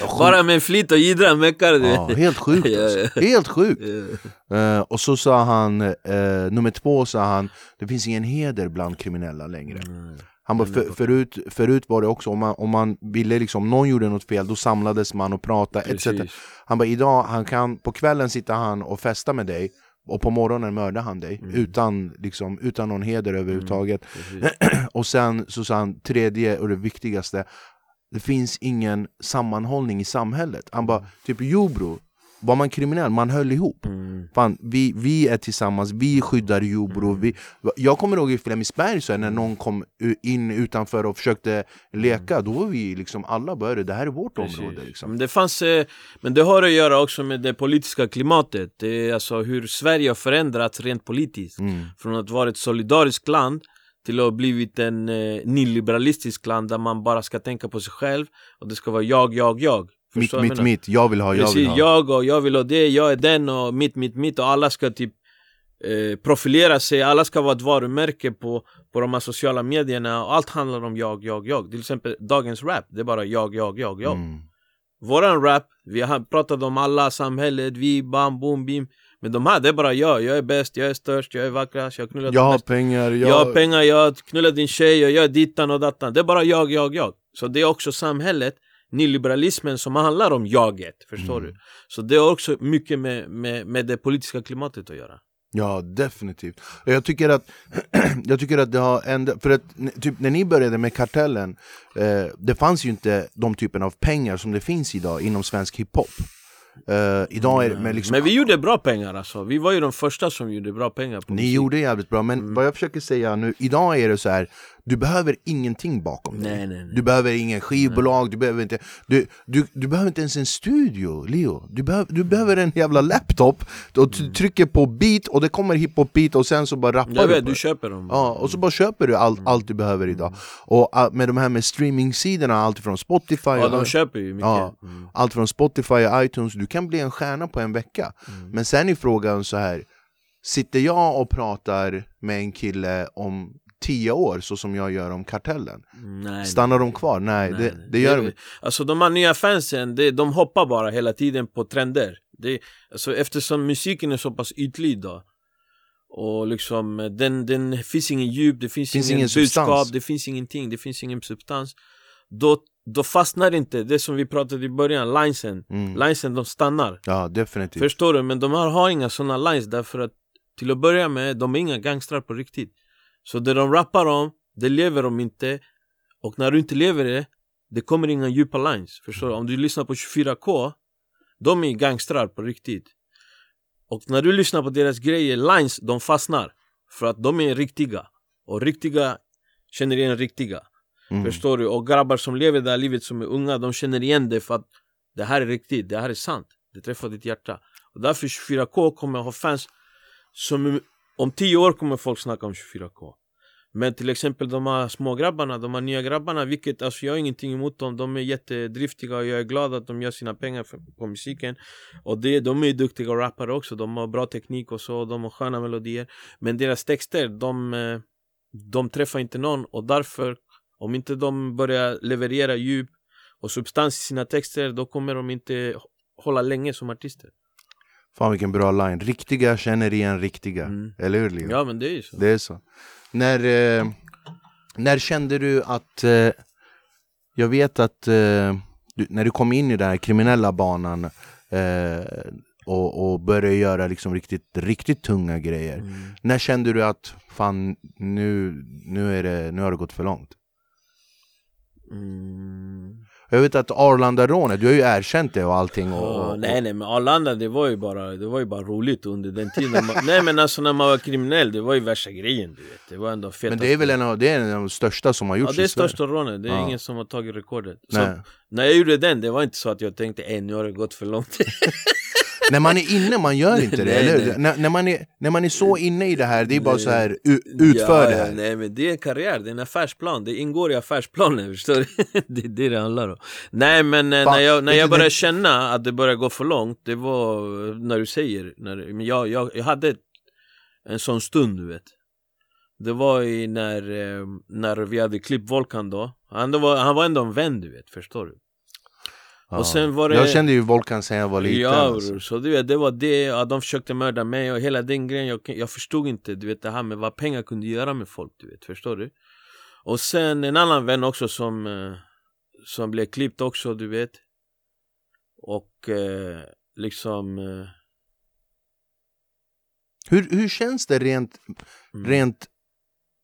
Bara med flit och jiddrar meckar du Ja, helt sjukt alltså. Helt sjukt! Eh, och så sa han, eh, nummer två sa han, det finns ingen heder bland kriminella längre. Han bara, för, förut, förut var det också, om man, om man ville liksom, om någon gjorde något fel, då samlades man och pratade etc. Han bara, idag, han kan, på kvällen sitter han och festar med dig och på morgonen mördar han dig utan, liksom, utan någon heder överhuvudtaget. och sen så sa han, tredje och det viktigaste, det finns ingen sammanhållning i samhället. Han bara, typ Jobro, var man kriminell, man höll ihop. Mm. Fan, vi, vi är tillsammans, vi skyddar Jobro. Vi, jag kommer ihåg i Flemingsberg så när någon kom in utanför och försökte leka, då var vi liksom alla började, det här är vårt område. Liksom. Men det fanns, eh, men det har att göra också med det politiska klimatet Det är alltså hur Sverige har förändrats rent politiskt Mm. Från att vara ett solidariskt land till att ha blivit en eh, nyliberalistisk land där man bara ska tänka på sig själv och det ska vara jag, jag, jag Mitt, mitt, mitt, jag vill ha, jag vill ha. jag och jag vill ha det, jag är den och mitt, mitt, mitt och alla ska typ eh, profilera sig, alla ska vara ett varumärke på, på de här sociala medierna och allt handlar om jag, jag, jag. Till exempel dagens rap, det är bara jag, jag, jag, jag. Mm. Våran rap, vi har pratat om alla, samhället, vi, bam, boom, bim. Men de här, det är bara jag, jag är bäst, jag är störst, jag är vackrast, jag har knullat Jag har mest- pengar, jag... jag har pengar, jag har knullat din tjej, jag är dittan och dattan. Det är bara jag, jag, jag. Så det är också samhället, nyliberalismen som handlar om jaget, förstår du? Så det har också mycket med, med, med det politiska klimatet att göra. Ja, definitivt. Jag tycker att, jag tycker att det har ändrat, för att typ, när ni började med Kartellen, eh, det fanns ju inte de typen av pengar som det finns idag inom svensk hiphop. Eh, idag är det med liksom, Men vi gjorde bra pengar alltså. Vi var ju de första som gjorde bra pengar ni musik. gjorde jävligt bra, men vad jag försöker säga nu, idag är det så här. Du behöver ingenting bakom dig. Nej, nej, nej. Du behöver ingen skivbolag, du behöver inte du, du, du behöver inte ens en studio, Leo. Du, behöver du behöver en jävla laptop, och du trycker på beat och det kommer hiphop beat och sen så bara rappar Jag du vet, du det. köper dem. Ja, och så bara köper du allt, allt du behöver idag. Och uh, med de här med streamingsidorna, allt från Spotify Ja, de köper ju mycket. ja, allt från Spotify och iTunes, du kan bli en stjärna på en vecka. Men sen är frågan så här sitter jag och pratar med en kille om tio år så som jag gör om Kartellen? Nej, Stannar de kvar? Nej, nej, det, det gör de Alltså de här nya fansen, det, de hoppar bara hela tiden på trender det, alltså, Eftersom musiken är så pass ytlig då och liksom, den, den finns ingen djup, det finns, Finns ingen, ingen budskap, substans. det finns ingenting, det finns ingen substans Då, då fastnar inte, det som vi pratade i början, linesen Mm. Linesen de stannar, Ja, definitivt förstår du? Men de här har inga såna lines därför att Till att börja med, de är inga gangstrar på riktigt Så det de rappar om, det lever de inte Och när du inte lever det, det kommer inga djupa lines Förstår du? Om du lyssnar på 24K De är gangstrar på riktigt Och när du lyssnar på deras grejer, lines, de fastnar För att de är riktiga Och riktiga känner igen riktiga Mm. Förstår du? Och grabbar som lever det här livet som är unga, de känner igen det för att det här är riktigt, det här är sant. Det träffar ditt hjärta. Och därför 24K kommer ha fans som om tio år kommer folk snacka om 24K. Men till exempel de här små grabbarna, de här nya grabbarna, vilket alltså jag har ingenting emot dem. De är jättedriftiga och jag är glad att de gör sina pengar för, på musiken. Och det, de är duktiga rappare också, de har bra teknik och så, de har sköna melodier. Men deras texter, de, eh, de träffar inte någon och därför om inte de börjar leverera djup och substans i sina texter då kommer de inte hålla länge som artister. Fan vilken bra line, riktiga känner igen riktiga Mm. Eller hur Leo? Ja men det är ju så. Det är så När, eh, när kände du att eh, Jag vet att eh, du, när du kom in i den här kriminella banan eh, och, och började göra liksom riktigt, riktigt tunga grejer Mm. När kände du att fan nu, nu, är det, nu har det gått för långt? Mm. Jag vet att Arlanda-rånet, du har ju erkänt det och allting och, Ja, och, nej nej men Arlanda det var ju bara, det var ju bara roligt under den tiden man, Nej men alltså när man var kriminell, det var ju värsta grejen du vet. Det var ändå fett Men det är väl en av, det är en av de största som har Ja gjorts det är största rånet, det är Ja. ingen som har tagit rekordet. Så. När jag gjorde den, det var inte så att jag tänkte ej nu har det gått för långt När man är inne, man gör inte det, Nej, eller nej. När, när, man är, när man är så inne i det här, det är bara Nej. så här utför ja, det här nej men det är en karriär, det är en affärsplan, det ingår i affärsplanen förstår du? det är det det handlar om Nej men eh, Fan, när jag, när jag började det- känna att det började gå för långt Det var eh, när du säger, när, men jag, jag, jag hade en sån stund du vet Det var i när, eh, när vi hade klippt Volkan då han, var, han var ändå en vän du vet, förstår du? Ja. Och sen var det Jag kände ju Volkan sen jag var liten Ja alltså. så du vet, det var det, ja, de försökte mörda mig och hela den grejen, jag, jag förstod inte du vet det här med vad pengar kunde göra med folk, du vet, förstår du? Och sen en annan vän också som, eh, som blev klippt också, du vet Och eh, liksom eh, hur, hur känns det rent, mm. rent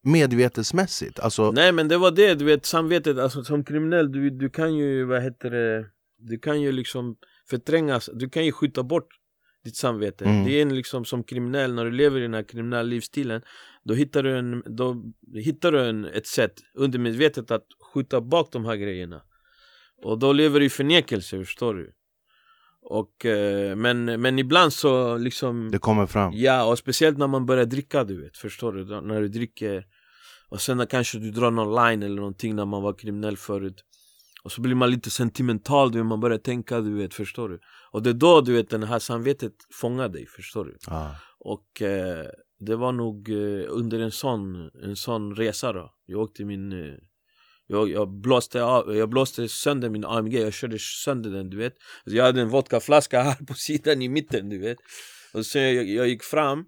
medvetesmässigt? Alltså, Nej men det var det, du vet samvetet, alltså som kriminell, du, du kan ju, vad heter det Du kan ju liksom förträngas, du kan ju skjuta bort ditt samvete Mm. Det är en liksom som kriminell, när du lever i den här kriminella livsstilen Då hittar du, en, då hittar du en, ett sätt undermedvetet att skjuta bak de här grejerna Och då lever du i förnekelse, förstår du? Och, eh, men, men ibland så liksom det kommer fram Ja, och speciellt när man börjar dricka du vet, förstår du? Då- När du dricker och sen kanske du drar någon line eller någonting när man var kriminell förut Och så blir man lite sentimental, du vet, man börjar tänka, du vet, förstår du? Och det är då du vet, det här samvetet fångar dig, förstår du? ja. Och eh, det var nog eh, under en sån, en sån resa då Jag åkte min eh, jag, jag, blåste av, jag blåste sönder min AMG, jag körde sönder den du vet alltså, Jag hade en vodkaflaska här på sidan i mitten du vet Och sen jag, jag gick fram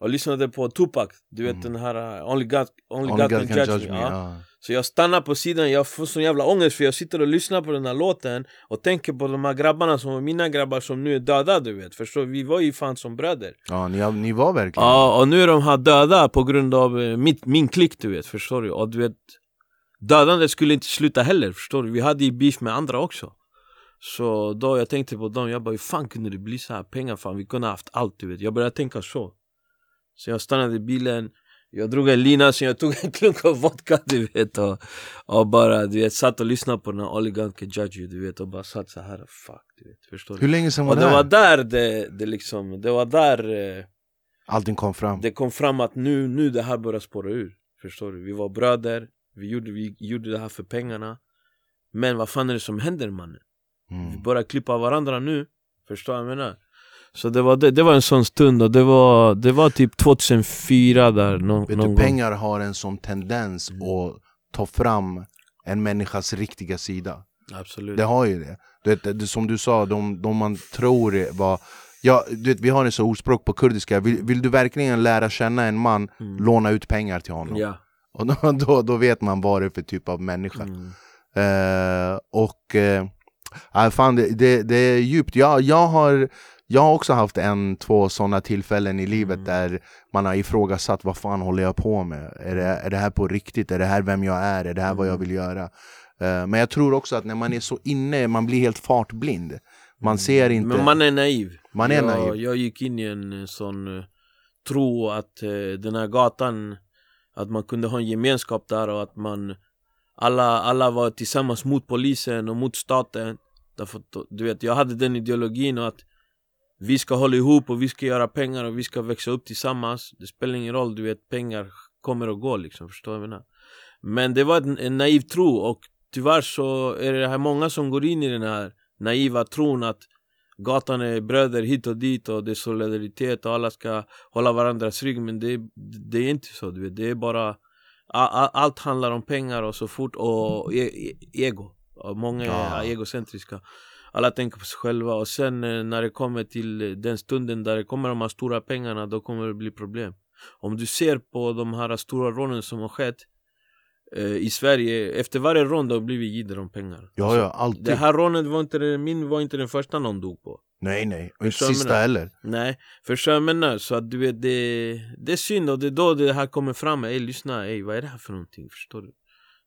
och lyssnade på Tupac Du vet Mm. den här uh, Only God, only Only God, God can judge, me, Ja. Ja. Så jag stannar på sidan, jag får sån jävla ångest för jag sitter och lyssnar på den här låten Och tänker på de här grabbarna som var mina grabbar som nu är döda du vet Förstår? Vi var ju fan som bröder Ja, ni, ni var verkligen Ja, och nu är de här döda på grund av eh, mitt, min klick du vet, förstår du? Och du vet Dödandet skulle inte sluta heller, förstår du? Vi hade ju beef med andra också Så då jag tänkte på dem, jag bara hur fan kunde det bli så här pengar fan? Vi kunde ha haft allt du vet, jag började tänka så Så jag stannade i bilen Jag drog en lina, så jag tog en klunk av vodka du vet och, och bara du vet, satt och lyssnade på den här Can Judge du vet och bara satt så här fuck du vet, förstår du? Hur länge sedan var Och det det var där det, det liksom, det var där eh, Allting kom fram det kom fram att nu, nu det här börjar spåra ur Förstår du? Vi var bröder, vi gjorde, vi gjorde det här för pengarna Men vad fan är det som händer mannen? Vi mm. börjar klippa varandra nu Förstår du vad jag menar? Så det var, det, det var en sån stund och det var, det var typ 2004 där någon, Vet någon du, pengar har en sån tendens att ta fram en människas riktiga sida. Absolut Det har ju det. det, det, det som du sa, de, de man tror var... Ja, du vet, vi har en så ordspråk på kurdiska, vill, vill du verkligen lära känna en man, låna ut pengar till honom. Ja Och då, då, då vet man vad det är för typ av människa. mm. Eh, och ja, fan, det, det, det är djupt. Jag, jag, har, jag har också haft en, två sådana tillfällen i livet där man har ifrågasatt vad fan håller jag på med? Är det, är det här på riktigt? Är det här vem jag är? Är det här vad jag vill göra? Eh, men jag tror också att när man är så inne, man blir helt fartblind. Man ser inte... Men man är naiv Man är jag, naiv. Jag gick in i en eh, sån eh, tro att eh, den här gatan Att man kunde ha en gemenskap där och att man Alla, alla var tillsammans mot polisen och mot staten Därför du vet, jag hade den ideologin och att Vi ska hålla ihop och vi ska göra pengar och vi ska växa upp tillsammans Det spelar ingen roll, du vet, pengar kommer och går liksom, förstår du vad jag menar? Men det var en, en naiv tro och tyvärr så är det här många som går in i den här naiva tron att Gatan är bröder hit och dit och det är solidaritet och alla ska hålla varandras rygg men det, det är inte så, du vet. Det är bara Allt handlar om pengar och så fort och e e ego och Många Ja. är egocentriska Alla tänker på sig själva och sen eh, när det kommer till den stunden där det kommer de här stora pengarna då kommer det bli problem Om du ser på de här stora rånen som har skett eh, i Sverige Efter varje rån har blivit jidder om pengar Ja, ja, alltid. det här rånet var inte min var inte den första någon dog på Nej, nej. Och inte sista heller. Nej, förstår jag menar? Så att du vet, det, det är synd och det är då det här kommer fram Ey lyssna, ey vad är det här för någonting? Förstår du?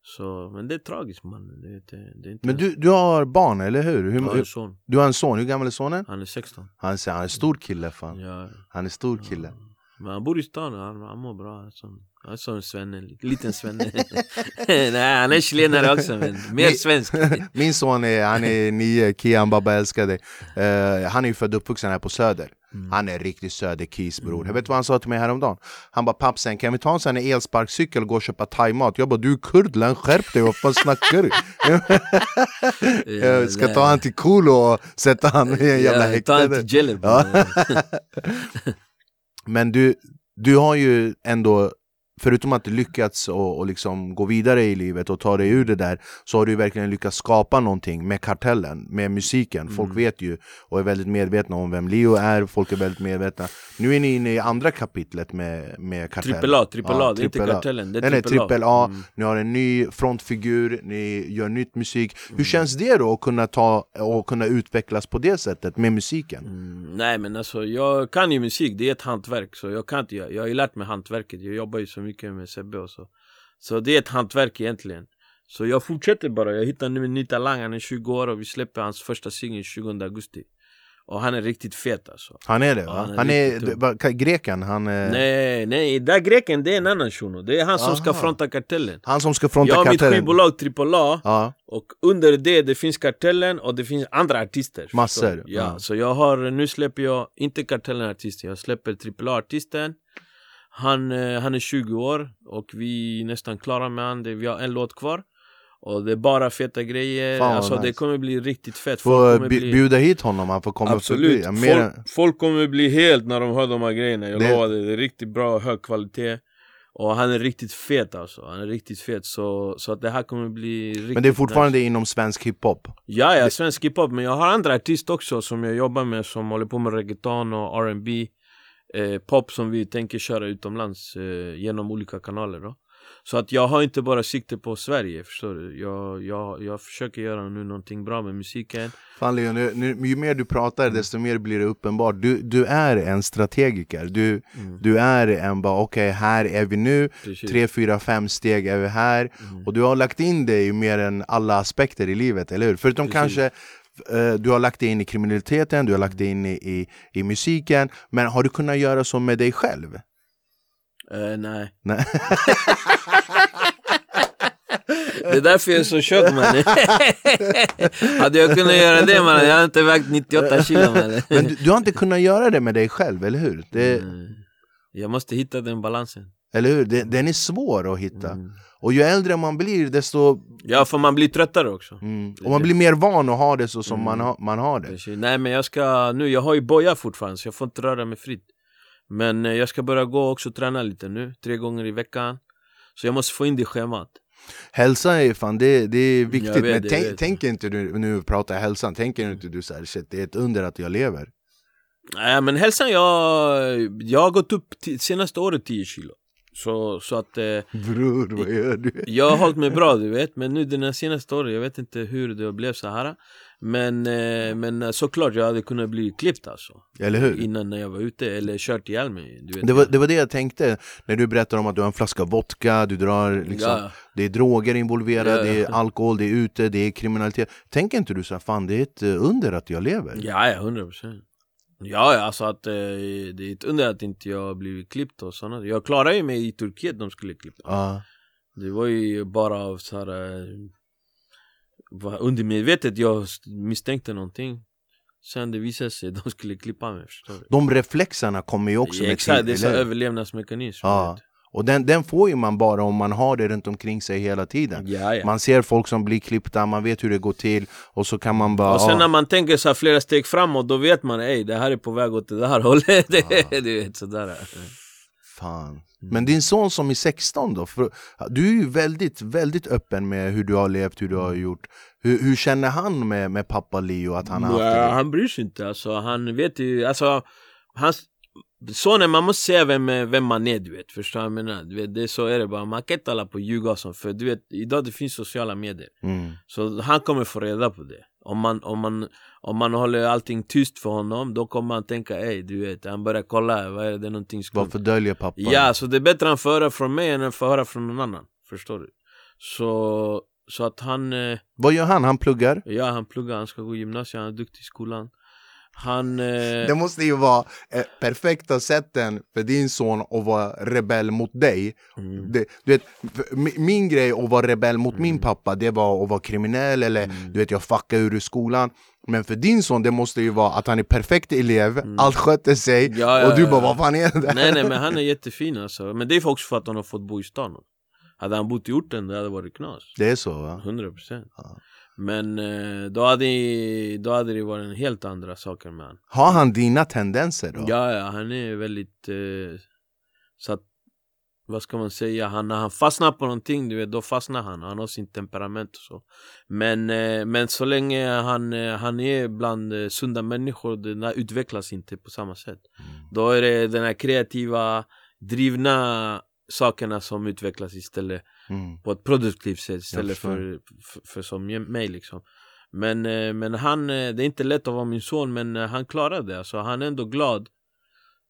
Så, men det är tragiskt man det, det är inte Men du, du har barn, eller hur? hur, Jag har en son, du har en son, hur gammal är sonen? han är 16 Han, är- han är stor kille fan. ja, Han är stor kille. Men han bor i stan, han, han mår bra alltså. Är som en svenne, en liten svenne. Nej han är chilenare också men mer svensk. Min son är, han är nio, Kian Baba älskar dig. Eh, Han är ju född och uppvuxen här på Söder. Han är riktigt söderkis bror Jag vet vad han sa till mig häromdagen? Han bara pappsen kan vi ta en sån här elsparkcykel och gå och köpa thaimat? Jag bara du är kurdlan skärp dig, vad fan snackar du? Jag ska ta han till Kolo och sätta han i en jävla ja, Ta han häkte till Jelly. Men du, du har ju ändå Förutom att du lyckats och, och liksom gå vidare i livet och ta dig ur det där Så har du verkligen lyckats skapa någonting med kartellen, med musiken. Folk Mm. vet ju och är väldigt medvetna om vem Leo är, folk är väldigt medvetna. Nu är ni inne i andra kapitlet med, med kartellen Trippel A, trippel Ja, A, det är inte kartellen, det är Nej, trippel A. Mm. ni har en ny frontfigur, ni gör nytt musik. Hur känns det då att kunna, ta, och kunna utvecklas på det sättet med musiken? Mm, nej men alltså jag kan ju musik, det är ett hantverk så jag kan inte, jag, jag har ju lärt mig hantverket, jag jobbar ju så mycket med Sebbe och så. Så det är ett hantverk egentligen. Så jag fortsätter bara, jag hittar nu en ny talang, han är 20 år och vi släpper hans första singel 20 augusti. Och han är riktigt fet alltså. Han är det va? han är han är, va- greken, han är... Nej, nej, där greken det är en annan shuno. Det är han som ska Aha. fronta kartellen. Han som ska fronta Jag har mitt kartellen. skivbolag Triple A Ja, och under det, det finns kartellen och det finns andra artister Massor? Ja, ja. så jag har, nu släpper jag inte kartellen artister Jag släpper AAA-artisten han, eh, han är 20 år och vi är nästan klara med han. Det, Vi har en låt kvar. Och det är bara feta grejer. Fan, Alltså det nice. kommer bli riktigt fett. Får Folk bli... bjuda hit honom, han får komma Absolut, förbi mer folk, folk kommer bli helt när de hör de här grejerna. Jag Det- lovar det, det är riktigt bra, hög kvalitet. Och han är riktigt fet alltså, han är riktigt fet. Så, så att det här kommer bli riktigt Men det är fortfarande nice. inom svensk hiphop. Ja, ja, svensk hiphop, men jag har andra artister också som jag jobbar med som håller på med reggaeton och R&B eh, Pop som vi tänker köra utomlands eh, genom olika kanaler då. Så att jag har inte bara sikte på Sverige, förstår du? Jag, jag, jag försöker göra nu någonting bra med musiken. Fan Leon, nu, nu, ju mer du pratar desto mer blir det uppenbart. Du, du är en strategiker, du, du är en bara okej här är vi nu. Precis. Tre, fyra, fem steg är vi här. Och du har lagt in dig i mer än alla aspekter i livet, eller hur? Förutom Precis. kanske du har lagt dig in i kriminaliteten, du har lagt dig in i, i, i musiken Men har du kunnat göra så med dig själv? Eh, nej Nej. Det är därför jag är så tjock mannen Hade jag kunnat göra det mannen, jag hade inte vägt 98 kilo mannen Men du, du har inte kunnat göra det med dig själv, eller hur? Det. Jag måste hitta den balansen Eller hur? Den, den är svår att hitta. Mm. Och ju äldre man blir desto... Ja, för man blir tröttare också. Mm, och man blir mer van att ha det så som Mm. man, ha, man har det. Precis. Nej men jag ska, nu, jag har ju boja fortfarande så jag får inte röra mig fritt Men eh, jag ska börja gå och också träna lite nu, tre gånger i veckan Så jag måste få in det i schemat Hälsa är fan, det, det är viktigt. Vet, men tänk, tänker inte du, nu pratar jag hälsan, tänker inte du så här, shit det är ett under att jag lever? Nej men hälsan, jag, jag har gått upp senaste året 10 kilo Så, så att eh, Bror, vad gör du? jag har hållit mig bra du vet Men nu den här senaste året, jag vet inte hur det blev så här Men, eh, men eh, såklart jag hade kunnat bli klippt alltså Eller hur? Innan när jag var ute, eller kört ihjäl mig du vet. Det var, det var det jag tänkte när du berättade om att du har en flaska vodka, du drar liksom, ja. det är droger involverade, Ja, det är alkohol, det är ute, det är kriminalitet. Tänker inte du så här, fan det är ett eh, under att jag lever? Ja, ja, hundra procent. Ja, alltså att eh, det är ett under att inte jag blivit klippt och sådana. Jag klarade ju mig i Turkiet de skulle klippa. Ja. Det var ju bara av så här eh, undermedvetet jag misstänkte någonting. Sen det visade sig de skulle klippa mig, förstår du? De reflexerna kommer ju också Ja, med Exakt, tid, det är så eller hur? överlevnadsmekanism. Ja. Och den, den får ju man bara om man har det runt omkring sig hela tiden. Ja, ja. Man ser folk som blir klippta, man vet hur det går till och så kan man bara... Och sen ja, när man tänker så flera steg framåt, då vet man ej det här är på väg åt det här hållet. Det, du vet sådär. Fan. Men din son som är 16 då? Du är ju väldigt, väldigt öppen med hur du har levt, hur du har gjort. Hur, hur känner han med, med pappa Leo att han har haft det? han bryr sig inte alltså, han vet ju, alltså hans Sonen, man måste säga vem, vem man är du vet, förstår du vad jag menar? Du vet, det, så är det bara, man kan inte hålla på och ljuga sånt, för du vet, idag det finns sociala medier Mm. Så han kommer få reda på det Om man, om man, om man håller allting tyst för honom, då kommer han tänka ej du vet, han börjar kolla, vad är det, det är någonting skumt Varför döljer pappa? Ja, så det är bättre han får höra från mig än att få höra från någon annan, förstår du? Så, så att han eh, Vad gör han? Han pluggar? Ja, han pluggar, han ska gå gymnasiet, han är duktig i skolan Han... Eh, Det måste ju vara eh, perfekta sätten för din son att vara rebell mot dig. mm, Det, du vet, min grej att vara rebell mot min pappa, det var att vara kriminell eller Mm. du vet, jag fuckar ur skolan. Men för din son, det måste ju vara att han är perfekt elev, allt sköter sig Mm. Ja, ja, och du bara vad fan är det? Nej nej men han är jättefin alltså Men det är också för att han har fått bo i stan Hade han bott i orten, det hade varit knas Det är så va? 100% Ja. Men eh, då, hade, då hade det varit en helt andra saker med han Har han dina tendenser då? Ja ja, han är väldigt eh, Så att vad ska man säga, han, när han fastnar på någonting, du vet, då fastnar han. Han har sin temperament och så. Men, eh, men så länge han, eh, han är bland eh, sunda människor, där utvecklas inte på samma sätt. Då är det den här kreativa, drivna sakerna som utvecklas istället Mm. på ett produktivt sätt istället för, för, för som mig liksom. Men, eh, men han, eh, det är inte lätt att vara min son men eh, han klarade det. Alltså, han är ändå glad.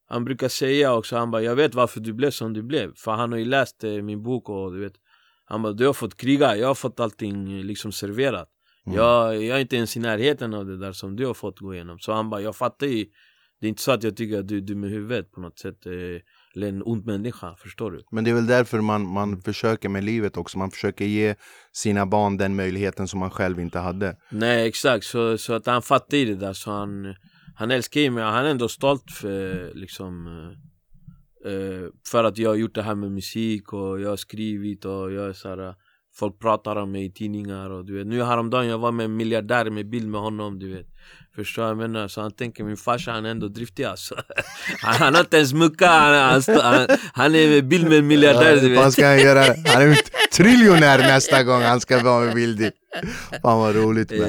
Han brukar säga också, han bara jag vet varför du blev som du blev. För han har ju läst min bok och du vet. Han bara du har fått kriga, jag har fått allting liksom serverat. Mm. Jag, jag är inte ens i närheten av det där som du har fått gå igenom. Så han bara jag fattar ju. Det är inte så att jag tycker att du är dum i huvudet på något sätt. Eller en ond människa, förstår du? Men det är väl därför man, man försöker med livet också, man försöker ge sina barn den möjligheten som man själv inte hade. Nej exakt, så, så att han fattar det där så han Han älskar ju mig, han är ändå stolt för liksom eh, eh, För att jag har gjort det här med musik och jag har skrivit och jag är så här, Folk pratar om mig i tidningar och du vet. Nu häromdagen jag var med en miljardär med bild med honom du vet Förstår jag menar? Så han tänker min farsa han är ändå driftig alltså Han, han har inte ens mucka, han, han, han, han är bild med en miljardär du Vad ska han göra? Han är triljonär nästa gång han ska vara med Vildi. Fan vad roligt. Eh,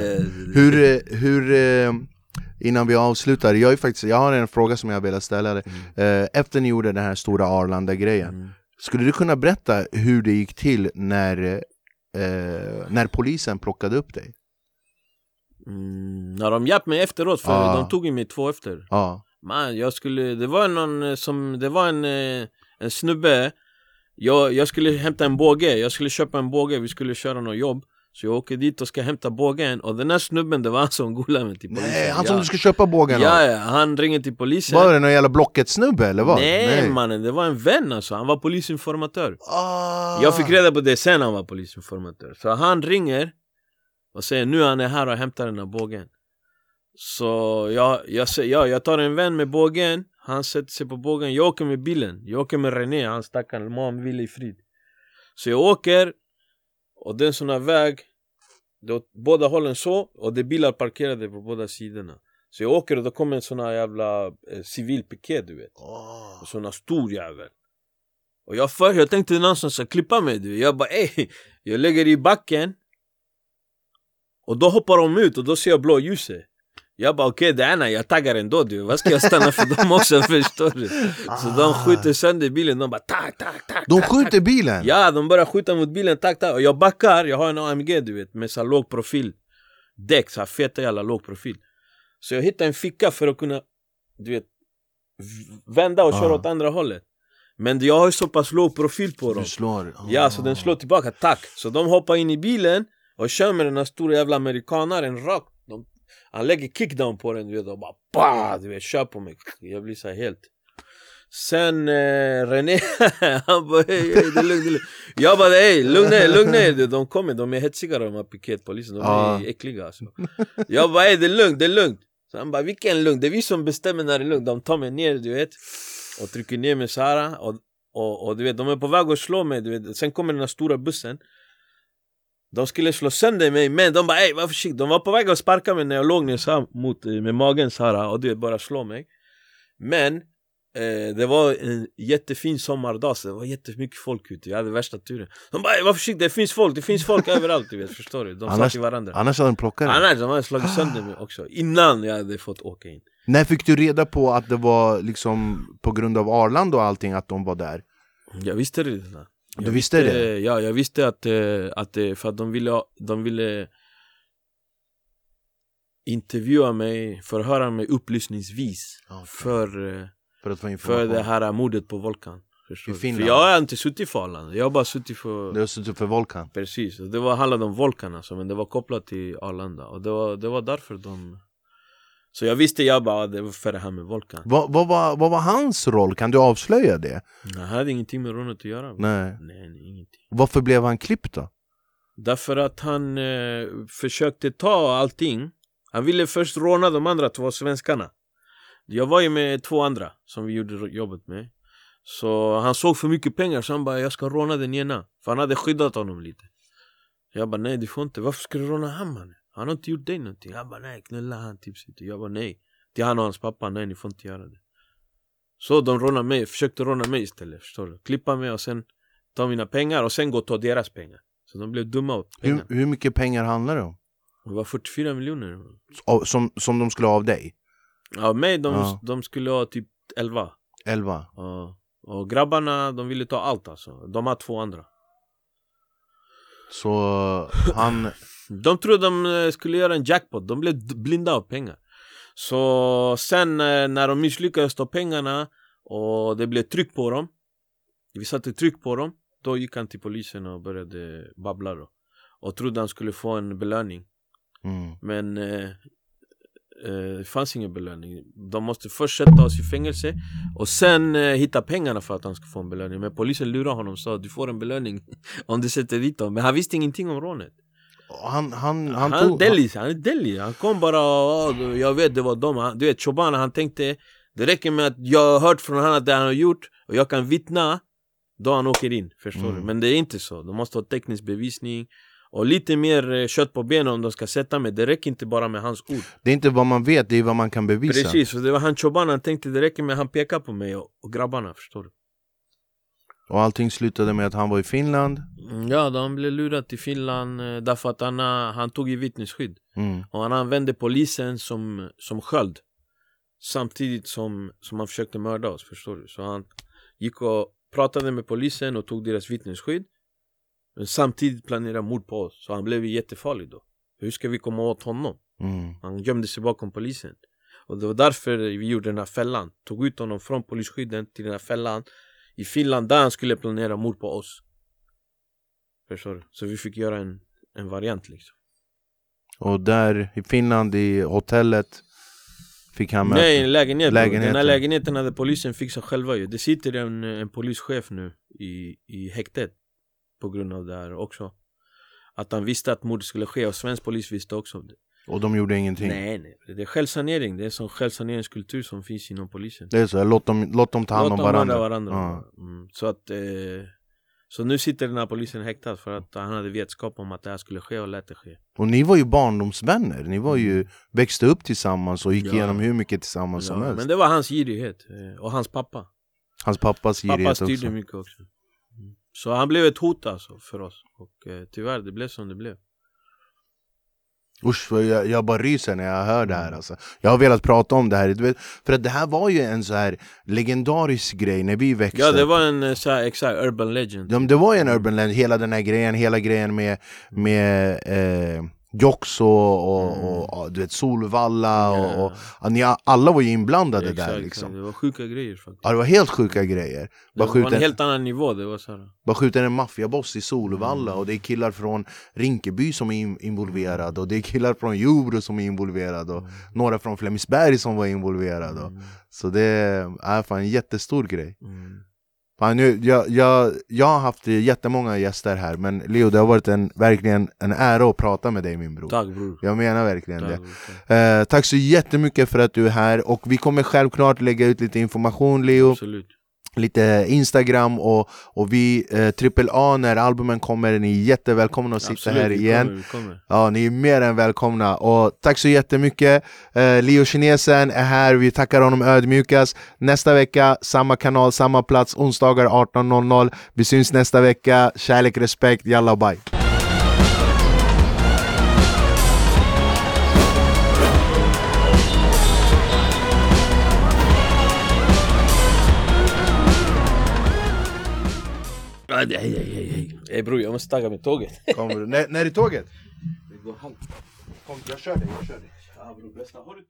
Hur, eh, hur, eh, innan vi avslutar, jag, är faktiskt, jag har en fråga som jag vill ställa dig. Eh, Efter ni gjorde den här stora Arlanda-grejen, Mm. skulle du kunna berätta hur det gick till när, när polisen plockade upp dig? Mm, när de hjälpte mig efteråt, för Ah. de tog ju mig två efter. Ja, Man, jag skulle, det var någon eh, som, det var en, eh, en snubbe. Jag, jag skulle hämta en båge, jag skulle köpa en båge, vi skulle köra något jobb. Så jag åker dit och ska hämta bågen. Och den här snubben det var han som golade mig till polisen. Nej, han som ja. du ska köpa bågen av? Ja, ja, han ringer till polisen. Var det någon jävla Blocket-snubbe eller vad? Nej, mannen, det var en vän alltså, han var polisinformatör. Ah. Jag fick reda på det sen han var polisinformatör. Så han ringer och säger nu han är här och hämtar den här bågen. Så jag, jag, säger, ja, jag tar en vän med bågen. Han sätter sig på bågen, jag åker med bilen. Jag åker med René, han stackaren, må han vila i frid. Så jag åker Och det är en sån här väg Det åt båda hållen så Och det är bilar parkerade på båda sidorna. Så jag åker och då kommer en sån här jävla eh, civil piket du vet. Åh. En sån här stor jävel. Och jag för, jag tänkte någon som ska klippa mig du vet. Jag bara ey Jag lägger i backen Och då hoppar de ut och då ser jag blå ljuset jag bara okej okay, det jag taggar ändå du, vad ska jag stanna för? Dem också förstår du? Så de Ah. skjuter sönder bilen, de bara tak tak tak De skjuter bilen? Ja, de börjar skjuta mot bilen, tak tak Och jag backar, jag har en AMG du vet med så låg profil. Däck, så feta jävla låg profil. Så jag hittar en ficka för att kunna, du vet Vända och köra Ah. åt andra hållet. Men jag har ju så pass låg profil på dem Du slår? Ja, så den slår tillbaka, tack! Så de hoppar in i bilen och kör med den här stora jävla amerikanaren rakt. De, Han lägger kickdown på den du vet och bara bah, du vet, kör på mig. Jag blir så helt Sen eh, René, han bara hej, hej, det är lugnt, det är lugnt Jag bara hej, lugna er, lugna er De kommer, de är hetsiga de här piketpolisen, de är Ja. äckliga alltså. Jag bara hej, det är lugnt, det är lugnt. Så han bara vilken lugn, det är vi som bestämmer när det är lugnt. De tar mig ner du vet Och trycker ner mig såhär och, och, och du vet, de är på väg att slå mig du vet. Sen kommer den här stora bussen De skulle slå sönder mig men de bara ey var försiktig. De var på väg att sparka mig när jag låg ner så här mot, eh, med magen så här och du bara slå mig. Men eh, det var en jättefin sommardag så det var jättemycket folk ute. Jag hade värsta turen. De bara ey var försiktig det finns folk, det finns folk överallt. Du vet förstår du? De sa Annars- till varandra. Annars hade de plockat dig. Annars de hade slagit sönder mig också. Innan jag hade fått åka in. När fick du reda på att det var liksom på grund av Arlanda och allting att de var där? Jag visste det redan Du Jag visste det? Ja, jag visste att, eh, att eh, för att de ville, de ville intervjua mig, förhöra mig upplysningsvis Okej. för, eh, För att få för det här mordet på Volkan. Förstår I du? Finland? För jag har inte suttit för Arlanda, jag har bara suttit för Du har suttit för Volkan? Precis, det var, handlade om Volkan alltså, men det var kopplat till Arlanda och det var, det var därför de Så jag visste jag bara, det var för det här med Volkan Vad, vad, var, vad var hans roll? Kan du avslöja det? Det hade ingenting med rånet att göra Nej. nej, nej ingenting Varför blev han klippt då? Därför att han eh, försökte ta allting Han ville först råna de andra två svenskarna Jag var ju med två andra som vi gjorde jobbet med Så han såg för mycket pengar så han bara jag ska råna den ena För han hade skyddat honom lite Jag bara nej du får inte, varför ska du råna han mannen? Han har inte gjort dig någonting Han bara nej knulla han tips inte Jag bara nej Till han och hans pappa, nej ni får inte göra det Så de rånade mig, försökte råna mig istället förstår du? Klippa mig och sen ta mina pengar och sen gå och ta deras pengar Så de blev dumma åt Hur, pengarna hur mycket pengar handlar det om? Det var 44 miljoner Som, som de skulle ha av dig? Av mig, de, Ja. de skulle ha typ 11 11? Ja. Och grabbarna, de ville ta allt alltså De har två andra Så han... De trodde de eh, skulle göra en jackpot, de blev blinda av pengar. Så sen eh, när de misslyckades ta pengarna och det blev tryck på dem Vi satte tryck på dem Då gick han till polisen och började babbla då. Och trodde han skulle få en belöning. Mm. Men eh, eh, det fanns ingen belöning. De måste först sätta oss i fängelse Och sen eh, hitta pengarna för att han ska få en belöning. Men polisen lurade honom och sa du får en belöning Om du sätter dit dem. Men han visste ingenting om rånet Han, han, han, han, tog... Delhi, han är Delhi, han kom bara och "Åh, jag vet det var dem, han, du vet Chobana han tänkte Det räcker med att jag har hört från honom att det han har gjort och jag kan vittna Då han åker in, förstår Mm. du? Men det är inte så, de måste ha teknisk bevisning Och lite mer eh, kött på benen om de ska sätta mig, det räcker inte bara med hans ord. Det är inte vad man vet, det är vad man kan bevisa. Precis, och det var han Chobana, han tänkte det räcker med att han pekar på mig och, och grabbarna, förstår du? Och allting slutade med att han var i Finland Mm, Ja, de blev lurade till Finland eh, därför att han, eh, han tog i vittnesskydd mm. Och han använde polisen som, som sköld Samtidigt som, som han försökte mörda oss, förstår du? Så han gick och pratade med polisen och tog deras vittnesskydd Men samtidigt planerade mord på oss Så han blev jättefarlig då Hur ska vi komma åt honom? Mm. Han gömde sig bakom polisen Och det var därför vi gjorde den här fällan Tog ut honom från polisskydden till den här fällan I Finland där han skulle planera mord på oss Förstår du? Så vi fick göra en, en variant liksom Och där i Finland, i hotellet Fick han möta Nej, en lägenhet. Den Lägenheten. här lägenheten hade polisen fixat själva ju. Det sitter en, en polischef nu i, i häktet på grund av det här också. Att han visste att mordet skulle ske och svensk polis visste också om det. Och de gjorde ingenting? Nej nej, det är självsanering, det är sån självsaneringskultur som finns inom polisen Det är så, låt dem, låt dem ta hand om Låt dem varandra. varandra. Ja. Mm. Så att eh, Så nu sitter den här polisen häktad för att han hade vetskap om att det här skulle ske och lät det ske Och ni var ju barndomsvänner, ni var ju, växte upp tillsammans och gick Ja. igenom hur mycket tillsammans som ja, helst Men det var hans girighet eh, och hans pappa Hans pappas girighet Pappa också styrde mycket också Mm. Så han blev ett hot alltså för oss och eh, tyvärr det blev som det blev Usch, jag, jag bara ryser när jag hör det här alltså. Jag har velat prata om det här, vet, för att det här var ju en så här legendarisk grej när vi växte Ja det var en eh, så här, exakt urban legend. Ja, det var ju en urban legend, hela den här grejen, hela grejen med, med eh, Jox och, och, och, och du vet, Solvalla och, Mm. Och, ni, alla var ju inblandade Exakt, där liksom Det var sjuka grejer faktiskt Ja det var helt sjuka grejer Det Bara var en helt annan nivå, det var så här. bara skjuta en maffiaboss i Solvalla Mm. och det är killar från Rinkeby som är in, involverade och det är killar från Jordbro som är involverade och några från Flemingsberg som var involverade Mm. Så det är fan en jättestor grej Mm. Fan, nu, jag, jag, jag har haft jättemånga gäster här men Leo det har varit en, verkligen en ära att prata med dig min bror. Tack bror Jag menar verkligen Tack, det. Bror, tack. eh, Tack så jättemycket för att du är här och vi kommer självklart lägga ut lite information Leo. Absolut Lite Instagram och, och vi, eh, Triple A när albumen kommer, ni är jättevälkomna att sitta Absolut, här igen. kommer, kommer. Ja, ni är mer än välkomna. Och tack så jättemycket. Eh, Leo Kinesen är här, vi tackar honom ödmjukast. Nästa vecka, samma kanal, samma plats, onsdagar 18.00 Vi syns nästa vecka, kärlek, respekt, jalla bye Nej, nej, nej, nej. Ey bror, jag måste tagga med tåget. Kommer du? När, när är tåget? Det går halvt. Kom, jag kör dig, jag kör dig Ja bror, bästa. Har du